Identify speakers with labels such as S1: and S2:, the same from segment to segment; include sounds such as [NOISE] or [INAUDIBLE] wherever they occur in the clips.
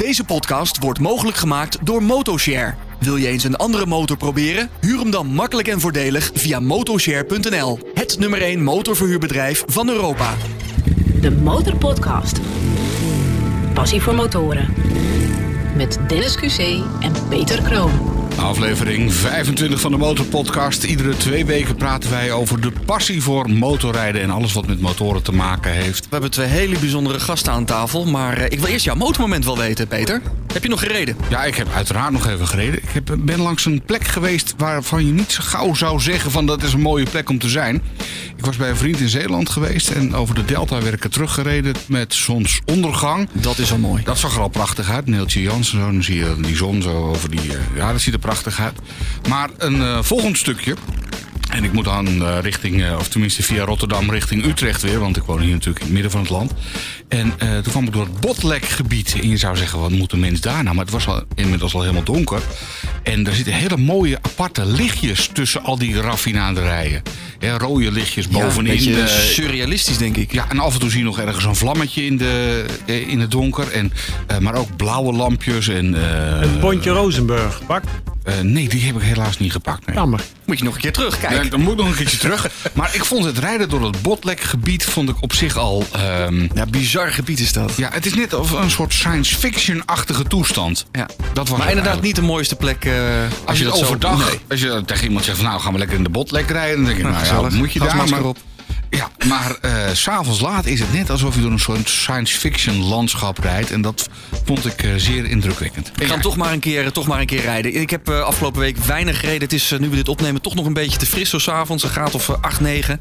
S1: Deze podcast wordt mogelijk gemaakt door Motoshare. Wil je eens een andere motor proberen? Huur hem dan makkelijk en voordelig via motoshare.nl. Het nummer 1 motorverhuurbedrijf van Europa.
S2: De Motorpodcast. Passie voor motoren. Met Dennis QC en Peter Kroon.
S3: Aflevering 25 van de Motorpodcast. Iedere twee weken praten wij over de passie voor motorrijden en alles wat met motoren te maken heeft.
S1: We hebben twee hele bijzondere gasten aan tafel, maar eh, ik wil eerst jouw motormoment wel weten, Peter. Heb je nog gereden?
S3: Ja, ik heb uiteraard nog even gereden. Ik heb, ben langs een plek geweest waarvan je niet zo gauw zou zeggen van dat is een mooie plek om te zijn. Ik was bij een vriend in Zeeland geweest en over de Delta werd ik teruggereden met zonsondergang.
S1: Dat is al mooi.
S3: Dat zag er al prachtig uit. Neeltje Jansen, zo, dan zie je die zon zo over die... eh, ja, dat ziet er prachtig uit. Maar een eh, volgend stukje... En ik moet dan eh, richting, eh, of tenminste via Rotterdam richting Utrecht weer. Want ik woon hier natuurlijk in het midden van het land. En eh, toen kwam ik door het Botlekgebied. En je zou zeggen, wat moet een mens daar nou? Maar het was al, inmiddels al helemaal donker. En er zitten hele mooie aparte lichtjes tussen al die raffinaderijen. Ja, rode lichtjes
S1: Ja, een
S3: bovenin.
S1: beetje
S3: eh,
S1: surrealistisch, denk ik.
S3: ja, en af en toe zie je nog ergens een vlammetje in, de, in het donker. En, eh, maar ook blauwe lampjes. En, eh,
S4: Een Pontje Rozenburg, pak.
S3: eh, nee, die heb ik helaas niet gepakt. Nee.
S4: Jammer.
S1: Moet je nog een keer terug,
S3: Ja, dan moet ik nog een keertje terug. Maar ik vond het rijden door het Botlekgebied vond ik op zich al... ehm,
S1: Ja, bizar gebied is dat.
S3: ja, het is net of een soort science fiction-achtige toestand.
S1: Ja.
S3: Dat was
S1: Maar inderdaad niet de mooiste plek eh, als,
S3: Als je
S1: dat zo-
S3: overdag,
S1: Nee.
S3: als je tegen iemand zegt van nou gaan we lekker in de botlek rijden, dan denk je nou, ja,
S1: gezellig.
S3: moet je daar maar
S1: op.
S3: Ja, maar eh, s s'avonds laat is het net alsof je door een soort science fiction landschap rijdt. En dat vond ik eh, zeer indrukwekkend.
S1: Ik ga toch maar, een keer, toch maar een keer rijden. Ik heb eh, afgelopen week weinig gereden. Het is, eh, nu we dit opnemen, toch nog een beetje te fris zo s'avonds. Een graad of eh, 8, 9.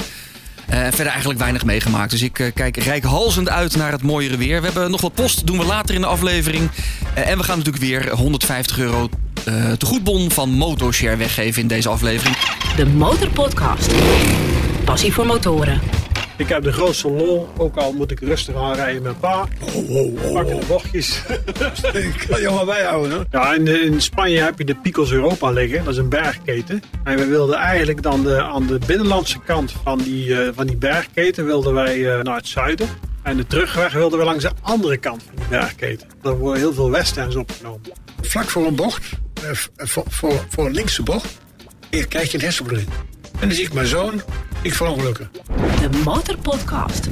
S1: Eh, verder eigenlijk weinig meegemaakt. Dus ik eh, kijk rijkhalzend uit naar het mooiere weer. We hebben nog wat post, doen we later in de aflevering. Eh, en we gaan natuurlijk weer 150 euro eh te goedbon van Motoshare weggeven in deze aflevering.
S2: De Motorpodcast. Passie voor motoren.
S4: Ik heb de grootste lol, ook al moet ik rustig aanrijden met pa. Pakken de bochtjes.
S5: Ik [LAUGHS] kan je maar bijhouden. Hè?
S4: Ja, in, Spanje heb je de Picos Europa liggen, dat is een bergketen. En we wilden eigenlijk dan de, aan de binnenlandse kant van die, eh, van die bergketen wilden wij eh, naar het zuiden. En de terugweg wilden we langs de andere kant van die bergketen. Daar worden heel veel westerns opgenomen.
S5: Vlak voor een bocht, eh, voor, voor, voor een linkse bocht, hier krijg je een hersenbloeding. En dan zie ik mijn zoon, ik verongelukken.
S2: De Motorpodcast.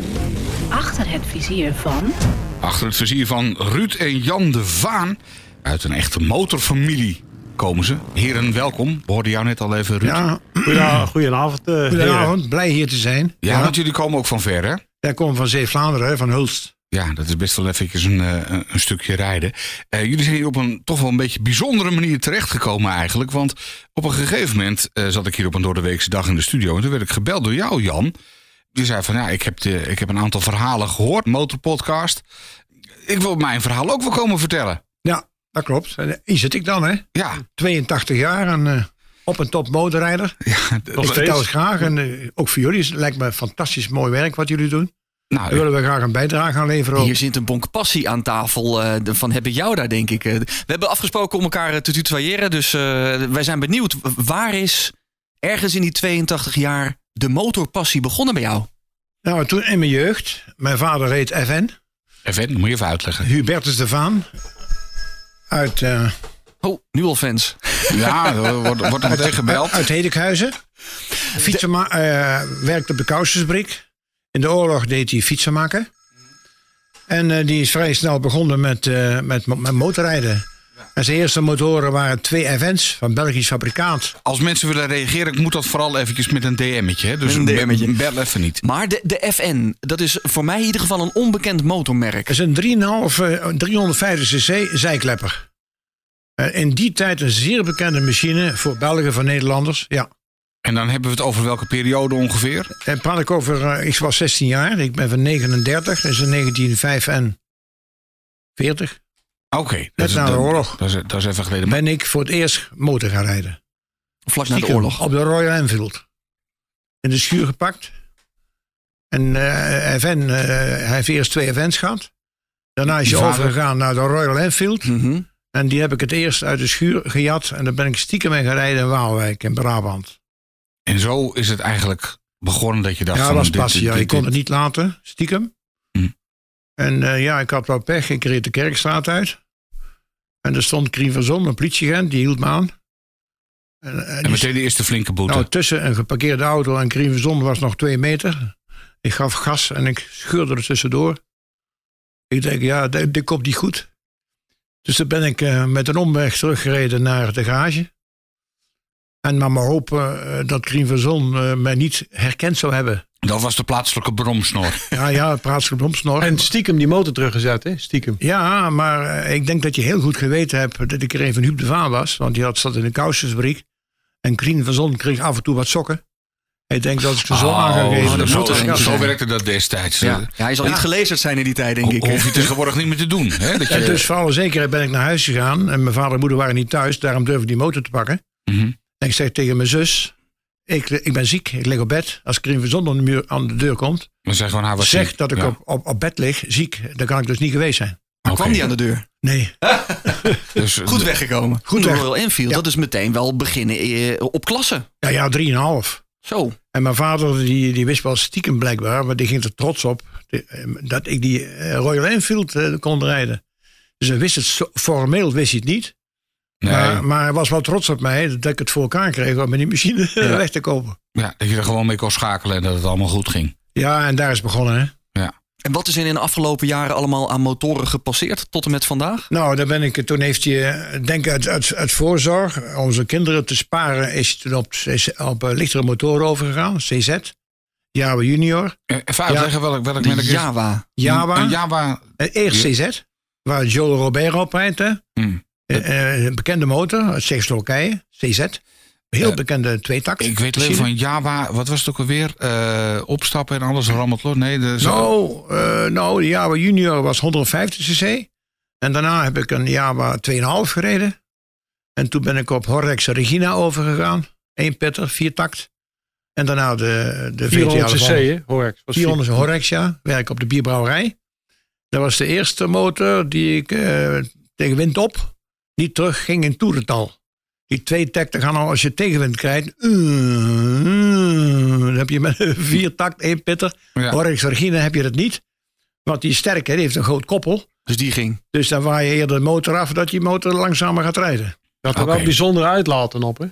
S2: Achter het vizier van...
S3: Achter het vizier van Ruud en Jan de Vaan. Uit een echte motorfamilie komen ze. Heren, welkom. We hoorden jou net al even, Ruud.
S5: Ja,
S4: Goedenavond, goedenavond. eh, heren.
S5: goedenavond, blij hier te zijn.
S3: Ja, want jullie komen ook van ver, hè?
S5: Wij komen van Zeeuws-Vlaanderen, hè, van Hulst.
S3: Ja, dat is best wel eventjes een, eh, een, een stukje rijden. Eh, jullie zijn hier op een toch wel een beetje bijzondere manier terechtgekomen eigenlijk. Want op een gegeven moment eh, zat ik hier op een doordeweekse dag in de studio. En toen werd ik gebeld door jou, Jan. Die zei van, ja, ik heb, de, ik heb een aantal verhalen gehoord, motorpodcast. Ik wil mijn verhaal ook wel komen vertellen.
S5: Ja, dat klopt. En, hier zit ik dan, hè.
S3: Ja,
S5: 82 jaar en op een top motorrijder.
S3: ja
S5: ik vertel het graag en ook voor jullie. Het lijkt me fantastisch mooi werk wat jullie doen.
S3: Nou,
S5: Daar willen we graag een bijdrage aan leveren. ook.
S1: Hier zit een bonk passie aan tafel. eh, de- van heb ik jou daar, denk ik. Eh, we hebben afgesproken om elkaar eh, te tutoyeren. Dus eh, wij zijn benieuwd. Waar is ergens in die 82 jaar de motorpassie begonnen bij jou?
S5: Nou, toen in mijn jeugd, mijn vader reed FN,
S3: dat moet je even uitleggen.
S5: Hubertus de Vaan. Uit, eh,
S1: Oh, nu al fans. [LAUGHS]
S3: Ja, wordt, wordt er meteen gebeld.
S5: uit Hedekhuizen. Fietsenma eh, werkte op de kousenfabriek. In de oorlog deed hij fietsen maken. En eh, die is vrij snel begonnen met, eh, met, met motorrijden. En zijn eerste motoren waren twee events van Belgisch fabrikaat.
S3: Als mensen willen reageren, moet dat vooral eventjes met een DM'tje. Hè? Dus
S1: Met een DM'tje.
S3: Bel even niet.
S1: Maar de, de FN, dat is voor mij in ieder geval een onbekend motormerk.
S5: Dat is een 3,5, eh, 350 cc zijklepper. Eh, in die tijd een zeer bekende machine voor Belgen, voor Nederlanders. Ja.
S3: En dan hebben we het over welke periode ongeveer?
S5: En praat ik over, eh, ik was 16 jaar, ik ben van 39, dat is in 1945.
S3: Oké, dat,
S5: Net
S3: is-
S5: na de
S3: dat-
S5: oorlog.
S3: Dat is, dat is even geleden. Maar
S5: Ben ik voor het eerst motor gaan rijden.
S1: Vlak na de oorlog.
S5: Op de Royal Enfield. In de schuur gepakt. En eh FN, eh, hij heeft eerst twee events gehad. Daarna is
S3: Je
S5: overgegaan naar de Royal Enfield.
S1: Mhm.
S5: En die heb ik het eerst uit de schuur gejat. En dan ben ik stiekem mee gereden in Waalwijk in Brabant.
S3: En zo is het eigenlijk begonnen dat je dacht
S5: Ja,
S3: van...
S5: dat was passie. Ja. Ik kon het niet laten, stiekem.
S3: Hm.
S5: En eh, ja, ik had wel pech. Ik reed de Kerkstraat uit. En er stond Krien van Zon, een politieagent, die hield me aan. En, en
S3: En meteen de eerste flinke boete.
S5: nou, tussen een geparkeerde auto en Krien van Zon was nog twee meter. Ik gaf gas en ik scheurde er tussendoor. Ik denk, ja, dit, dit komt niet goed. Dus toen ben ik eh, met een omweg teruggereden naar de garage. En maar maar hopen eh, dat Krien van Zon eh, mij niet herkend zou hebben.
S3: Dat was de plaatselijke bromsnor. [LAUGHS]
S5: Ja, ja, plaatselijk bromsnor.
S4: En stiekem die motor teruggezet, hè? Stiekem.
S5: Ja, maar eh, ik denk dat je heel goed geweten hebt dat ik er een van Huub de Vaan was. Want die had zat in een kousenfabriek. En Krien van Zon kreeg af en toe wat sokken. Ik denk dat ik ze zo aan ga
S3: Oh,
S5: geven.
S1: dat
S3: zo,
S1: er
S3: zo, werkte dat destijds.
S1: Ja. Ja, hij zal niet gelezerd zijn in die tijd, denk ik.
S3: Ho- hoef je tegenwoordig niet meer te doen. Hè? Dat je,
S5: En dus voor alle zekerheid ben ik naar huis gegaan. En mijn vader en moeder waren niet thuis. Daarom durfde ik die motor te pakken.
S3: Mhm.
S5: En ik zeg tegen mijn zus. Ik, ik ben ziek, ik lig op bed. Als Krien van Zon aan de, muur, aan de deur komt.
S3: Dan zeg gewoon, hij was
S5: zeg
S3: ziek.
S5: dat ik
S3: Ja.
S5: op, op, op bed lig, ziek. Dan kan ik dus niet geweest zijn.
S1: Maar kwam die aan de deur?
S5: Nee. [LAUGHS]
S3: Dus,
S1: Goed weggekomen.
S5: Goed weg.
S1: Royal Enfield,
S5: Ja.
S1: dat is meteen wel beginnen eh, op klasse.
S5: Ja, ja, drieënhalf.
S1: Zo.
S5: En mijn vader die, die wist wel stiekem blijkbaar, maar die ging er trots op eh, dat ik die eh, Royal Enfield eh, kon rijden. Dus hij wist het formeel wist hij het niet.
S3: Nee,
S5: Maar, maar hij was wel trots op mij dat ik het voor elkaar kreeg om met die machine [LAUGHS] weg te kopen.
S3: ja, dat je er gewoon mee kon schakelen en dat het allemaal goed ging.
S5: Ja, en daar is het begonnen. Hè?
S1: En wat is er in de afgelopen jaren allemaal aan motoren gepasseerd tot en met vandaag?
S5: Nou, daar ben ik, toen heeft hij, eh, denk ik, uit, uit, uit voorzorg om zijn kinderen te sparen, is hij toen op, op eh, lichtere motoren overgegaan, CZ. Java Junior.
S3: Eh, Even uitleggen welk, welk merk is
S1: Java.
S5: Java.
S3: Een Java.
S5: Eerst CZ, waar Joe Robero op rijdt. hè.
S3: Hm.
S5: Eh, eh, een bekende motor uit Tsjechoslowakije, CZ. Heel
S3: Eh,
S5: bekende tweetakt.
S3: Ik weet alleen van Java, wat was het ook alweer? Eh, opstappen en alles rammelt los. Nee, de, zo-
S5: Nou, eh, nou, de Java Junior was 150 cc. En daarna heb ik een Java 2,5 gereden. En toen ben ik op Horrex Regina overgegaan. Eén petter, vier takt. En daarna de, de
S4: 400
S5: VT
S4: cc, hè? Was
S5: 400 Horrex, ja. Werk op de bierbrouwerij. Dat was de eerste motor die ik eh, tegen wind op niet terug ging in toerental. Die twee takten gaan al als je tegenwind krijgt. eh, dan heb je met [LAUGHS] vier takt, één pitter.
S3: Ja.
S5: Horrex Regina heb je dat niet. Want die is sterk, hè, die heeft een groot koppel.
S1: Dus die ging.
S5: Dus dan waai je eerder de motor af dat die motor langzamer gaat rijden.
S4: Dat er
S3: Oké.
S4: wel bijzondere uitlaten op, hè?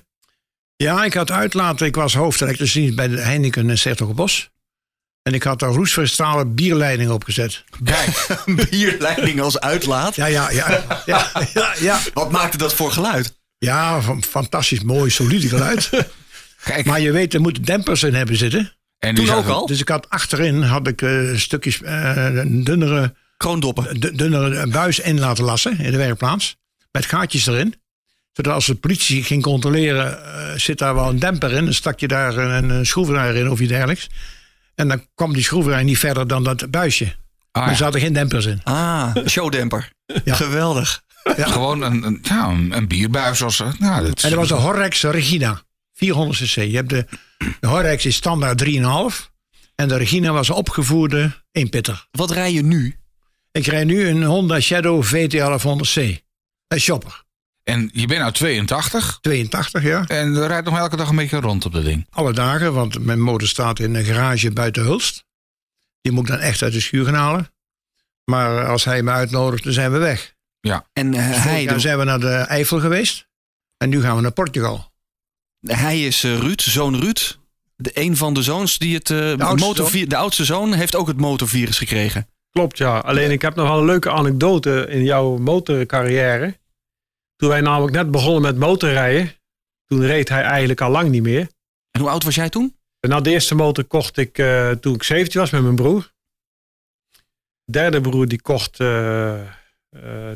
S5: Ja, ik had uitlaten. Ik was hoofdelektricien bij de Heineken in Sertogenbos. En ik had daar roestverstralen bierleiding opgezet.
S3: Kijk, [LAUGHS]
S1: Bierleiding als uitlaat.
S5: Ja, ja, ja. ja, ja, ja.
S1: Wat maakte dat voor geluid?
S5: Ja, van- fantastisch mooi, solide geluid.
S3: kijk.
S5: maar je weet, er moeten dempers in hebben zitten.
S3: en
S1: Toen
S3: die
S1: ook al?
S5: Dus ik had achterin had ik, eh, stukjes eh, een dunnere,
S1: Kroondoppen.
S5: du- dunnere buis in laten lassen in de werkplaats. Met gaatjes erin. Zodat als de politie ging controleren, eh, zit daar wel een demper in. Dan stak je daar een, een schroevendraaier in of iets dergelijks. En dan kwam die schroevendraaier niet verder dan dat buisje.
S3: Ah,
S5: Er
S3: ja.
S5: zaten geen dempers in.
S1: Ah, showdemper.
S5: Ja.
S1: Geweldig.
S3: Gewoon een, een, ja, een, bierbuis. Als, nou, dat,
S5: En dat was de Horrex Regina. 400 cc. Je hebt de, de Horrex is standaard 3,5. En de Regina was een opgevoerde eenpitter.
S1: Wat rij je nu?
S5: Ik rijd nu een Honda Shadow VT1100C. Een shopper.
S3: En je bent nou 82
S5: 82 ja.
S3: en je rijdt nog elke dag een beetje rond op dat ding.
S5: Alle dagen, want mijn motor staat in een garage buiten Hulst. Die moet ik dan echt uit de schuur gaan halen. Maar als hij me uitnodigt, dan zijn we weg.
S1: En eh, hij,
S5: Vorig jaar
S1: de-
S5: zijn we naar de Eifel geweest. En nu gaan we naar Portugal.
S1: hij is eh, Ruud, zoon Ruud. De, een van de zoons die het. eh,
S5: oudste
S1: motorvi- de oudste zoon heeft ook het motorvirus gekregen.
S4: Klopt, ja. Alleen ik heb nog wel een leuke anekdote in jouw motorcarrière. Toen wij namelijk net begonnen met motorrijden, toen reed hij eigenlijk al lang niet meer.
S1: En hoe oud was jij toen?
S4: En nou, de eerste motor kocht ik eh, toen ik 17 was met mijn broer. De derde broer die kocht, eh, eh,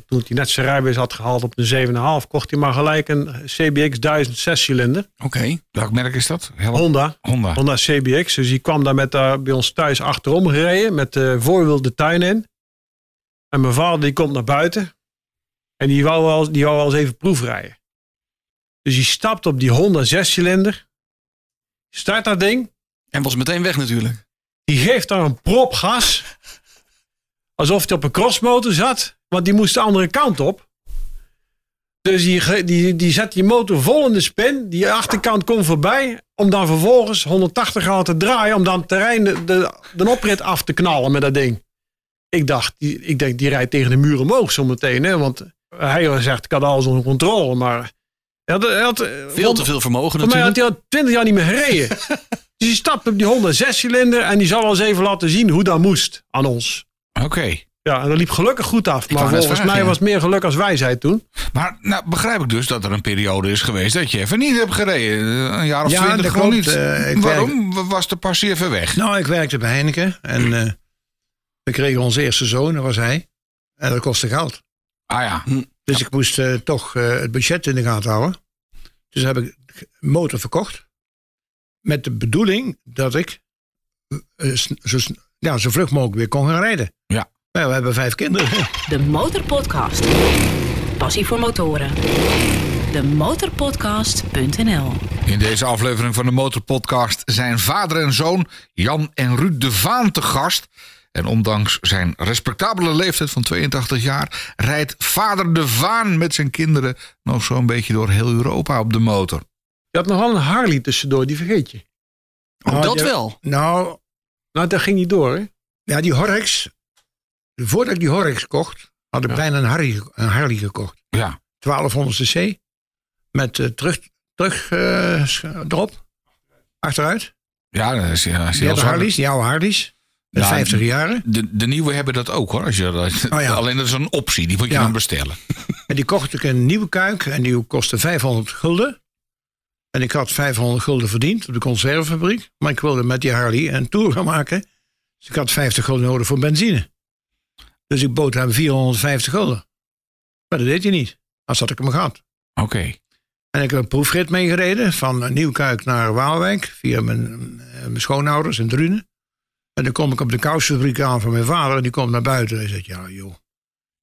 S4: toen hij net zijn rijbewijs had gehaald op een 7,5, kocht hij maar gelijk een CBX 1000 zescilinder.
S1: Oké.
S3: Welk merk is dat? Help.
S4: Honda.
S3: Honda.
S4: Honda CBX. Dus die kwam daar met, bij ons thuis achterom gereden. Met de voorwiel de tuin in. En mijn vader die komt naar buiten. En die wou wel, die wou wel eens even proefrijden. Dus die stapt op die Honda zescilinder. Start dat ding.
S1: En was meteen weg natuurlijk.
S4: Die geeft daar een prop gas. Alsof hij op een crossmotor zat. Want die moest de andere kant op. Dus die, die, die zet die motor vol in de spin. Die achterkant komt voorbij. Om dan vervolgens 180 graden te draaien. Om dan het terrein de, de, de oprit af te knallen met dat ding. Ik dacht, die, ik denk, die rijdt tegen de muur omhoog zometeen. Hè? Want Hij zegt, ik had alles onder controle, maar... Hij had, hij had,
S1: Veel te veel vermogen
S4: Voor mij had
S1: natuurlijk.
S4: hij al 20 jaar niet meer gereden. [LAUGHS] dus die stapt op die Honda 6-cilinder en die zal wel eens even laten zien hoe dat moest aan ons.
S3: Oké.
S4: Ja, en dat liep gelukkig goed af. Maar volgens
S3: vragen,
S4: mij
S3: ja.
S4: was het meer geluk als wijsheid toen.
S3: Maar nou begrijp ik dus dat er een periode is geweest dat je even niet hebt gereden. Een jaar of
S5: Ja,
S3: twintig
S5: dat
S3: gewoon niet.
S5: Eh, ik
S3: Waarom was de passie even weg?
S5: Nou, ik werkte bij Heineken en eh, we kregen onze eerste zoon, dat was hij. En dat kostte geld.
S3: Ah ja.
S5: Dus ik moest eh, toch eh, het budget in de gaten houden. Dus heb ik een motor verkocht. Met de bedoeling dat ik eh, zo, ja, zo vlug mogelijk weer kon gaan rijden.
S3: Ja.
S5: Nou, we hebben vijf kinderen.
S2: De Motorpodcast. Passie voor motoren. De Motorpodcast.nl
S3: In deze aflevering van de Motorpodcast zijn vader en zoon Jan en Ruud de Vaan te gast. En ondanks zijn respectabele leeftijd van 82 jaar rijdt vader de Vaan met zijn kinderen nog zo'n beetje door heel Europa op de motor.
S4: Je had nog wel een Harley tussendoor, die vergeet je.
S1: Oh,
S5: Nou,
S1: dat wel.
S5: Nou,
S4: Nou, dat ging niet door, hè?
S5: ja, die Horrocks. Voordat ik die Horrocks kocht, had ik
S4: Ja.
S5: bijna een Harley, een Harley gekocht.
S3: Ja,
S5: 1200 cc. Met eh, terug, terug eh, sch- erop. Achteruit.
S3: ja dat is, ja, dat is
S5: Die
S3: zwaar.
S5: Harleys, die oude Harleys. Met
S3: Ja,
S5: 50 jaren.
S3: De, de nieuwe hebben dat ook hoor. Als je,
S5: Oh ja.
S3: Alleen dat is een optie, die moet je
S5: Ja.
S3: dan bestellen. [LAUGHS]
S5: En die kocht ik een nieuwe kuik en die kostte 500 gulden. En ik had 500 gulden verdiend op de conservefabriek. Maar ik wilde met die Harley een tour gaan maken. Dus ik had 50 gulden nodig voor benzine. Dus ik bood hem 450 gulden. Maar dat deed hij niet. Als had ik hem gehad.
S3: Oké.
S5: En ik heb een proefrit meegereden van Nieuwkuik naar Waalwijk. Via mijn, eh, mijn schoonouders in Drunen. En dan kom ik op de kousenfabriek aan van mijn vader. En die komt naar buiten. En hij zegt, ja joh.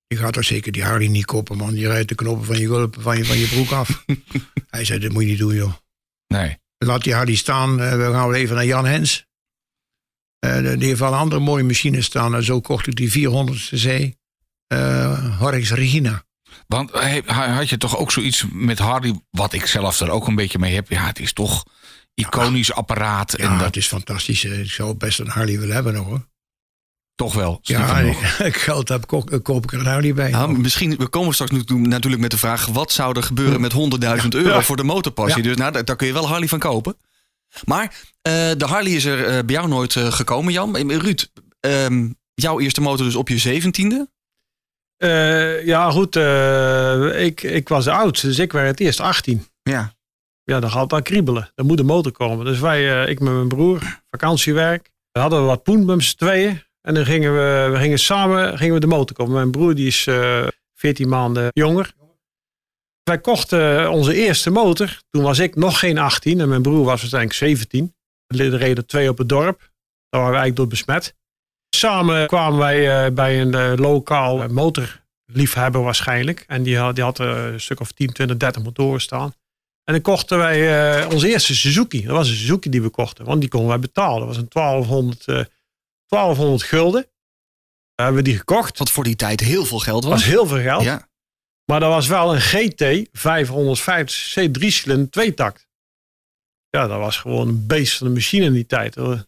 S5: Je gaat toch zeker die Harley niet kopen, man. Je rijdt de knoppen van je, gulp- van je, van je broek af. [LAUGHS] hij zei, dat moet je niet doen, joh.
S3: Nee.
S5: Laat die Harley staan. Eh, we gaan weer even naar Jan Hens. Eh, die heeft wel een andere mooie machine staan. En zo kocht ik die 400 cc eh Horrocks Regina.
S3: Want hey, had je toch ook zoiets met Harley, wat ik zelf er ook een beetje mee heb. Ja, het is toch iconisch apparaat. En
S5: Ja,
S3: dat
S5: het is fantastisch. Eh, Ik zou best een Harley willen hebben nog, hoor.
S3: toch wel.
S5: Ja, [LAUGHS] ik geld heb, koop, koop ik er een Harley bij.
S1: Ja, misschien, we komen straks natuurlijk met de vraag... wat zou er gebeuren met 100.000 euro voor de motorpassie?
S5: Ja.
S1: Dus nou, daar, kun je wel Harley van kopen. Maar eh, de Harley is er eh, bij jou nooit eh, gekomen, Jan. Eh, Ruud, ehm, jouw eerste motor dus op je zeventiende?
S4: Eh, ja, goed. eh, ik, ik was oudste, dus ik werd het eerst 18.
S1: Ja.
S4: Ja, dan gaat al kriebelen. Dan moet de motor komen. Dus wij, eh, ik met mijn broer, vakantiewerk. We hadden wat poen met tweeën. En dan gingen we, we gingen samen gingen we de motor kopen. Mijn broer die is eh 14 maanden jonger. Wij kochten onze eerste motor. Toen was ik nog geen 18 en mijn broer was waarschijnlijk 17. Er reden twee op het dorp. Daar waren we eigenlijk door besmet. Samen kwamen wij eh, bij een lokaal motorliefhebber waarschijnlijk. En die had, die had een stuk of 10, 20, 30 motoren staan. En dan kochten wij eh, onze eerste Suzuki. Dat was een Suzuki die we kochten, want die konden wij betalen. Dat was een 1200, eh 1200 gulden. We hebben die gekocht.
S1: Wat voor die tijd heel veel geld
S4: Dat was
S1: was.
S4: heel veel geld.
S1: Ja.
S4: Maar dat was wel een GT 550 C 3 cilinder tweetakt. Ja, dat was gewoon een beest van de machine in die tijd. hoor.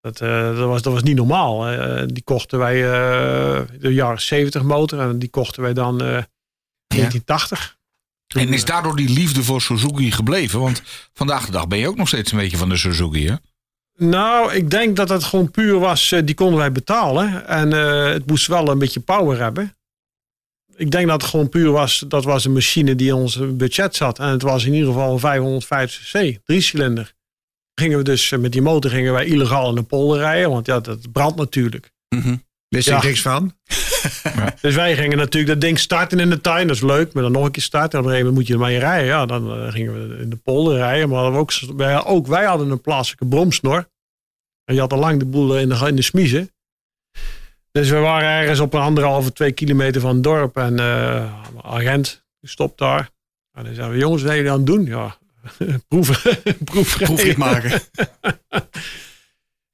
S4: Dat, eh, dat, was, dat was niet normaal. Eh, die kochten wij eh, de jaren 70 motor en die kochten wij dan eh 1980.
S3: En is daardoor die liefde voor Suzuki gebleven? Want vandaag de dag ben je ook nog steeds een beetje van de Suzuki, hè?
S4: Nou, ik denk dat het gewoon puur was, eh, die konden wij betalen. En eh, het moest wel een beetje power hebben. Ik denk dat het gewoon puur was, dat was een machine die in ons budget zat. En het was in ieder geval een 550 c, drie cilinder. Gingen we dus eh, met die motor gingen wij illegaal in de polder rijden, want ja, dat brandt natuurlijk.
S1: Mhm.
S5: Wist
S4: Ja.
S5: ik niks van. [LAUGHS]
S4: Dus wij gingen natuurlijk dat ding starten in de tuin, dat is leuk. Maar dan nog een keer starten, en op een gegeven moment moet je ermee rijden. Ja, dan eh, gingen we in de polder rijden. Maar we ook, wij, ook wij hadden een plaatselijke bromsnor. En je had al lang de boel in de, in de smiezen. Dus we waren ergens op een anderhalve, twee kilometer van het dorp. En eh agent stopt daar. En dan zeiden we, jongens, wat zijn jullie aan het doen? Ja, [LAUGHS] proeven. [LAUGHS]
S1: Proefrit maken.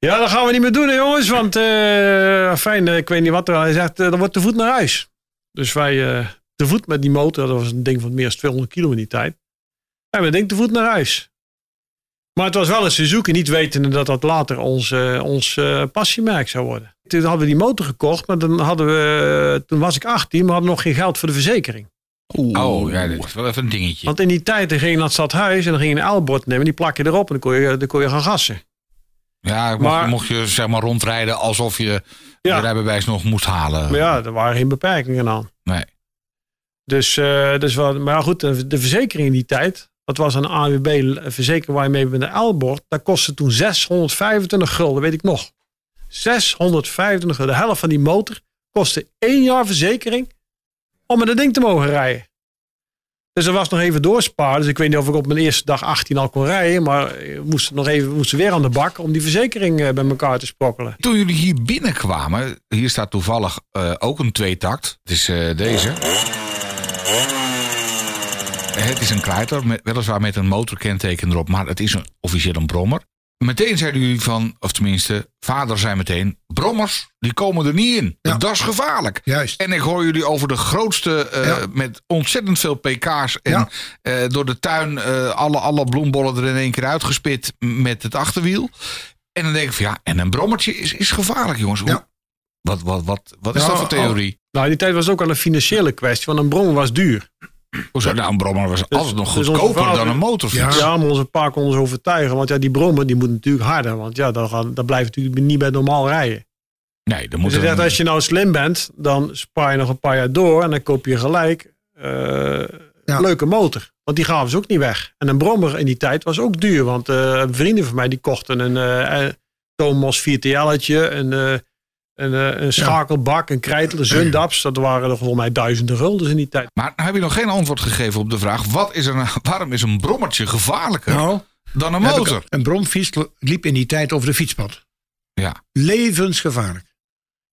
S4: Ja, dat gaan we niet meer doen, hè, jongens. Want, eh fijn, ik weet niet wat er. Hij zegt, eh, dan wordt te voet naar huis. Dus wij eh, te voet met die motor. Dat was een ding van meer dan 200 kilo in die tijd. En we denken te voet naar huis. Maar het was wel een Suzuki, niet wetende dat dat later ons, eh, ons eh, passiemerk zou worden. Toen hadden we die motor gekocht, maar dan hadden we, toen was ik 18, maar we hadden nog geen geld voor de verzekering.
S3: Oh, ja, dat is wel even een dingetje.
S4: Want in die tijd dan ging je naar het stadhuis en dan ging je een L-bord nemen, die plak je erop en dan kon je, dan kon je gaan gassen.
S3: Ja, mocht,
S4: Maar-
S3: mocht je zeg maar rondrijden alsof je
S4: Ja.
S3: je rijbewijs nog moest halen.
S4: Maar ja, er waren geen beperkingen aan.
S3: Nee.
S4: Dus, eh, dus wat, maar goed, de, de verzekering in die tijd, dat was een AWB verzekering waar je mee met een L-bord, dat kostte toen 625 gulden, weet ik nog. 625 gulden, de helft van die motor kostte één jaar verzekering om met dat ding te mogen rijden. Dus er was nog even doorsparen. Dus ik weet niet of ik op mijn eerste dag 18 al kon rijden. Maar ik moest nog even moest weer aan de bak om die verzekering eh, bij elkaar te sprokkelen.
S3: Toen jullie hier binnenkwamen, hier staat toevallig eh, ook een tweetakt. Het is eh, deze. Het is een kruiter, weliswaar met een motorkenteken erop, maar het is een, officieel een brommer. Meteen zeiden jullie van, of tenminste, vader zei meteen, brommers, die komen er niet in.
S5: Ja.
S3: Dat is gevaarlijk.
S5: Juist.
S3: En ik hoor jullie over de grootste, eh,
S5: Ja.
S3: met ontzettend veel pk's en
S5: Ja.
S3: eh, door de tuin eh, alle, alle bloembollen er in één keer uitgespit met het achterwiel. En dan denk ik van ja, en een brommertje is, is gevaarlijk jongens. Hoe-. Wat, wat, wat, wat is dat voor theorie?
S4: Nou, in die tijd was het ook al een financiële kwestie. Want een brommer was duur.
S3: Hoezo? Nou, een brommer was altijd nog
S4: dus
S3: goedkoper
S4: vader-
S3: dan een motorfiets.
S4: Ja, maar onze pa kon ons overtuigen. Want ja, die brommer die moet natuurlijk harder. Want ja, dan, gaan, dan blijft natuurlijk niet bij normaal rijden.
S3: Nee, dan moet
S4: Dus ik dacht, als je nou slim bent, dan spaar je nog een paar jaar door. En dan koop je gelijk eh,
S5: Ja.
S4: een leuke motor. Want die gaven ze ook niet weg. En een brommer in die tijd was ook duur. Want eh, vrienden van mij die kochten een eh, eh, Thomas 4TL'tje. Een, een, eh, een schakelbak, een krijtel, een Zundaps. Dat waren er volgens mij duizenden guldens in die tijd.
S3: Maar nou heb je nog geen antwoord gegeven op de vraag: wat is een, waarom is een brommertje gevaarlijker
S5: Nou,
S3: dan een motor?
S5: een bromfiets liep in die tijd over de fietspad.
S3: Ja.
S5: Levensgevaarlijk.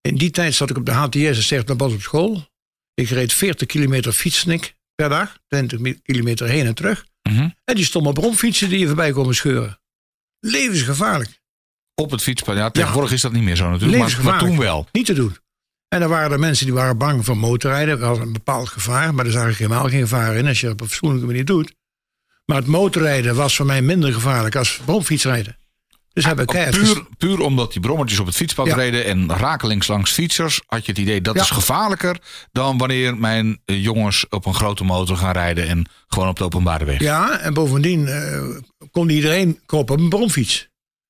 S5: In die tijd zat ik op de HTS en Bos op school. Ik reed 40 kilometer fietsnik per dag. 20 mi- kilometer heen en terug.
S3: Mhm.
S5: En die stonden bromfietsen die je voorbij komen scheuren. Levensgevaarlijk.
S3: Op het fietspad. Ja, tegenwoordig is dat niet meer zo natuurlijk. Maar, toen wel.
S5: Niet te doen. En er waren er mensen die waren bang voor motorrijden. Dat was een bepaald gevaar. Maar daar zag ik helemaal geen gevaar in als je het op een fatsoenlijke manier doet. Maar het motorrijden was voor mij minder gevaarlijk als bromfietsrijden. Dus heb ik keihard
S3: Puur, puur omdat die brommertjes op het fietspad
S5: Ja.
S3: reden en rakelings langs fietsers, had je het idee dat
S5: Ja.
S3: is gevaarlijker dan wanneer mijn eh, jongens op een grote motor gaan rijden en gewoon op de openbare weg.
S5: Ja, en bovendien eh, kon iedereen kopen op een bromfiets.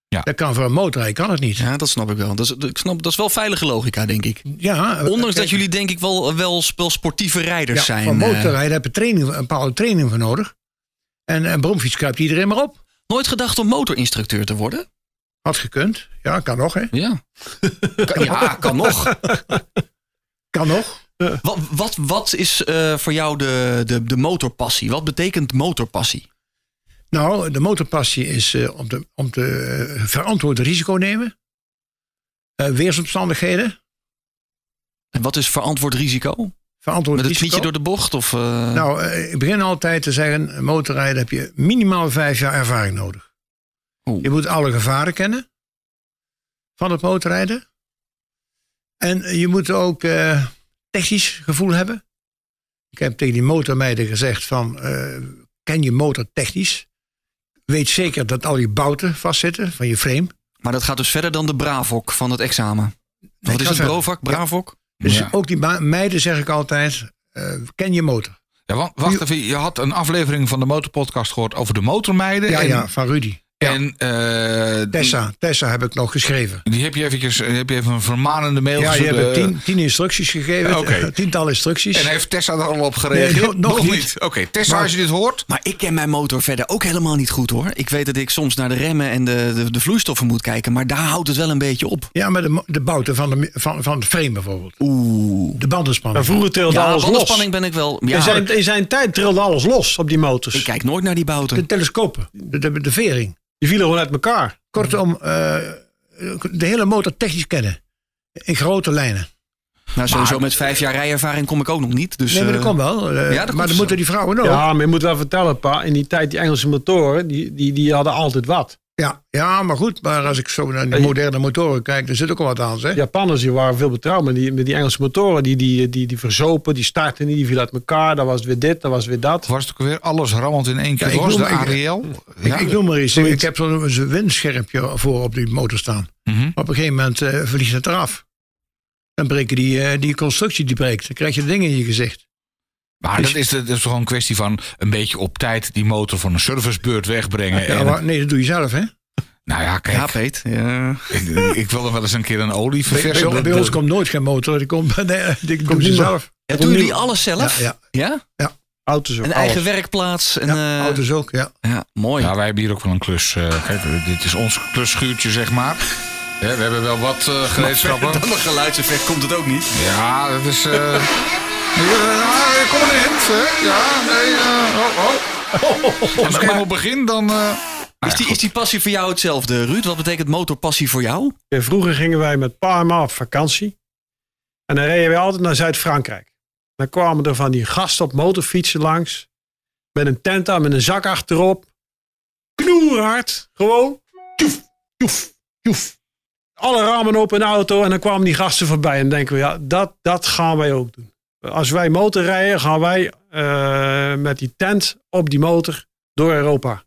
S3: Ja.
S5: Dat kan voor een motorrijder, kan het niet.
S1: Ja, dat snap ik wel. Dat is, ik snap, dat is wel veilige logica, denk ik.
S5: Ja,
S1: Ondanks dat
S5: kijk,
S1: jullie denk ik wel, wel, wel sportieve rijders
S5: ja,
S1: zijn.
S5: Voor
S1: eh.
S5: motorrijden heb je training, een bepaalde training voor nodig. En een bromfiets kruipt iedereen maar op.
S1: nooit gedacht om motorinstructeur te worden?
S5: Had gekund. Ja, kan nog, hè?
S1: Ja. Kan, [LAUGHS] ja, kan nog. [LAUGHS]
S5: Kan nog.
S1: Wat, wat, wat is eh, voor jou de, de, de motorpassie? Wat betekent motorpassie?
S5: Nou, de motorpassie is eh, om te, om te eh, verantwoord risico nemen. Eh, weersomstandigheden.
S1: En wat is verantwoord risico?
S5: Verantwoord
S1: Met het knietje door de bocht? Of,
S5: Nou, ik begin altijd te zeggen, motorrijden heb je minimaal vijf jaar ervaring nodig.
S1: Oeh.
S5: Je moet alle gevaren kennen van het motorrijden. En je moet ook technisch gevoel hebben. Ik heb tegen die motormeiden gezegd van, ken je motor technisch? Weet zeker dat al je bouten vastzitten van je frame.
S1: Maar dat gaat dus verder dan de Bravok van het examen. Wat is het. Brovak? Bravok?
S5: Dus
S3: Ja.
S5: ook die meiden zeg ik altijd, eh, ken je motor?
S3: Ja, wacht even, je had een aflevering van de Motorpodcast gehoord over de motormeiden.
S5: Ja,
S3: en,
S5: ja, van Rudy. Ja.
S3: En eh,
S5: Tessa, Tessa heb ik nog geschreven.
S3: die heb je, eventjes, eh, heb je even een vermanende mail
S5: Ja,
S3: gestuurd,
S5: hebben
S3: eh,
S5: tien, tien instructies gegeven.
S3: Oké. [LAUGHS]
S5: Tiental instructies.
S3: En heeft Tessa daar al op gereageerd?
S5: Nee, nog- nog niet.
S3: Oké, Tessa,
S5: Maar-
S3: als je dit hoort.
S1: Maar ik ken mijn motor verder ook helemaal niet goed hoor. Ik weet dat ik soms naar de remmen en de, de, de vloeistoffen moet kijken. Maar daar houdt het wel een beetje op.
S5: Ja, maar de, de bouten van, de, van, van het frame bijvoorbeeld.
S1: Oeh.
S5: De bandenspanning.
S4: Maar vroeger trilde
S1: Ja,
S4: alles los.
S1: bandenspanning ben ik wel... Ja,
S4: In, zijn, in zijn tijd trilde alles los op die motors.
S1: ik kijk nooit naar die bouten.
S5: De telescopen. De, de, de vering.
S4: Die vielen gewoon uit elkaar.
S5: Kortom, eh, de hele motor technisch kennen. In grote lijnen.
S1: Nou, sowieso met vijf jaar rijervaring kom ik ook nog niet. Dus,
S5: Nee, maar dat
S1: eh,
S5: komt wel. eh,
S1: ja, dat komt
S5: maar dan
S1: zo.
S5: moeten die vrouwen ook.
S4: Ja, maar je moet wel vertellen, pa. In die tijd, die Engelse motoren, die, die, die hadden altijd wat.
S5: Ja, ja, maar goed. Maar als ik zo naar die moderne motoren kijk, er zit ook al wat aan. Zeg.
S4: Japanners die waren veel betrouwbaar. Die, met die Engelse motoren, die, die, die, die verzopen, die starten niet, die vielen uit elkaar. Dat was weer dit, dat was weer dat.
S3: Was het ook weer alles rammend in één keer
S5: Ja, ik
S3: los,
S5: noem
S3: de
S5: maar- ik-
S3: Ariel?
S5: Ik, ik noem maar iets.
S4: Zoiets.
S5: Ik heb zo'n windschermpje voor op die motor staan.
S3: Mhm.
S5: Op een gegeven moment eh, verliest het eraf. dan breken die, eh, die constructie die breekt. Dan krijg je dingen in je gezicht.
S3: Maar dat is, dat is gewoon een kwestie van een beetje op tijd die motor van een servicebeurt wegbrengen.
S5: Ja,
S3: en,
S5: maar, nee, dat doe je zelf, hè?
S3: nou ja, kijk,
S1: Ja, Peet. Ja.
S3: ik, ik wil er wel eens een keer een olie
S5: Bij,
S3: verversen.
S5: bij- bij ons komt nooit geen motor. Die komt, [LAUGHS] nee, die zelf.
S1: Ja, doen jullie alles zelf?
S5: Ja,
S1: Ja?
S4: Auto's ook.
S1: Een
S4: alles.
S1: eigen werkplaats? En,
S5: Ja,
S1: eh,
S5: auto's ook, ja.
S1: ja, mooi.
S3: Ja, wij hebben hier ook wel een klus. eh, kijk, dit is ons klusschuurtje, zeg maar. Ja, we hebben wel wat eh gereedschappen.
S1: Dan een geluidseffect komt het ook niet.
S3: Ja, dat is. eh kom maar in. hè. Ja, nee. eh, oh, oh. [LAUGHS] Als ik helemaal begin, dan. eh,
S1: Is die, is die passie voor jou hetzelfde, Ruud? Wat betekent motorpassie voor jou?
S4: Vroeger gingen wij met pa en ma op vakantie. En dan reden wij altijd naar Zuid-Frankrijk. Dan kwamen er van die gasten op motorfietsen langs. Met een tent aan, met een zak achterop. Knoerhard. Gewoon. Tjoef, tjoef, tjoef. Alle ramen open in de auto. En dan kwamen die gasten voorbij. En dan denken we, ja, dat, dat gaan wij ook doen. Als wij motorrijden, gaan wij eh, met die tent op die motor door Europa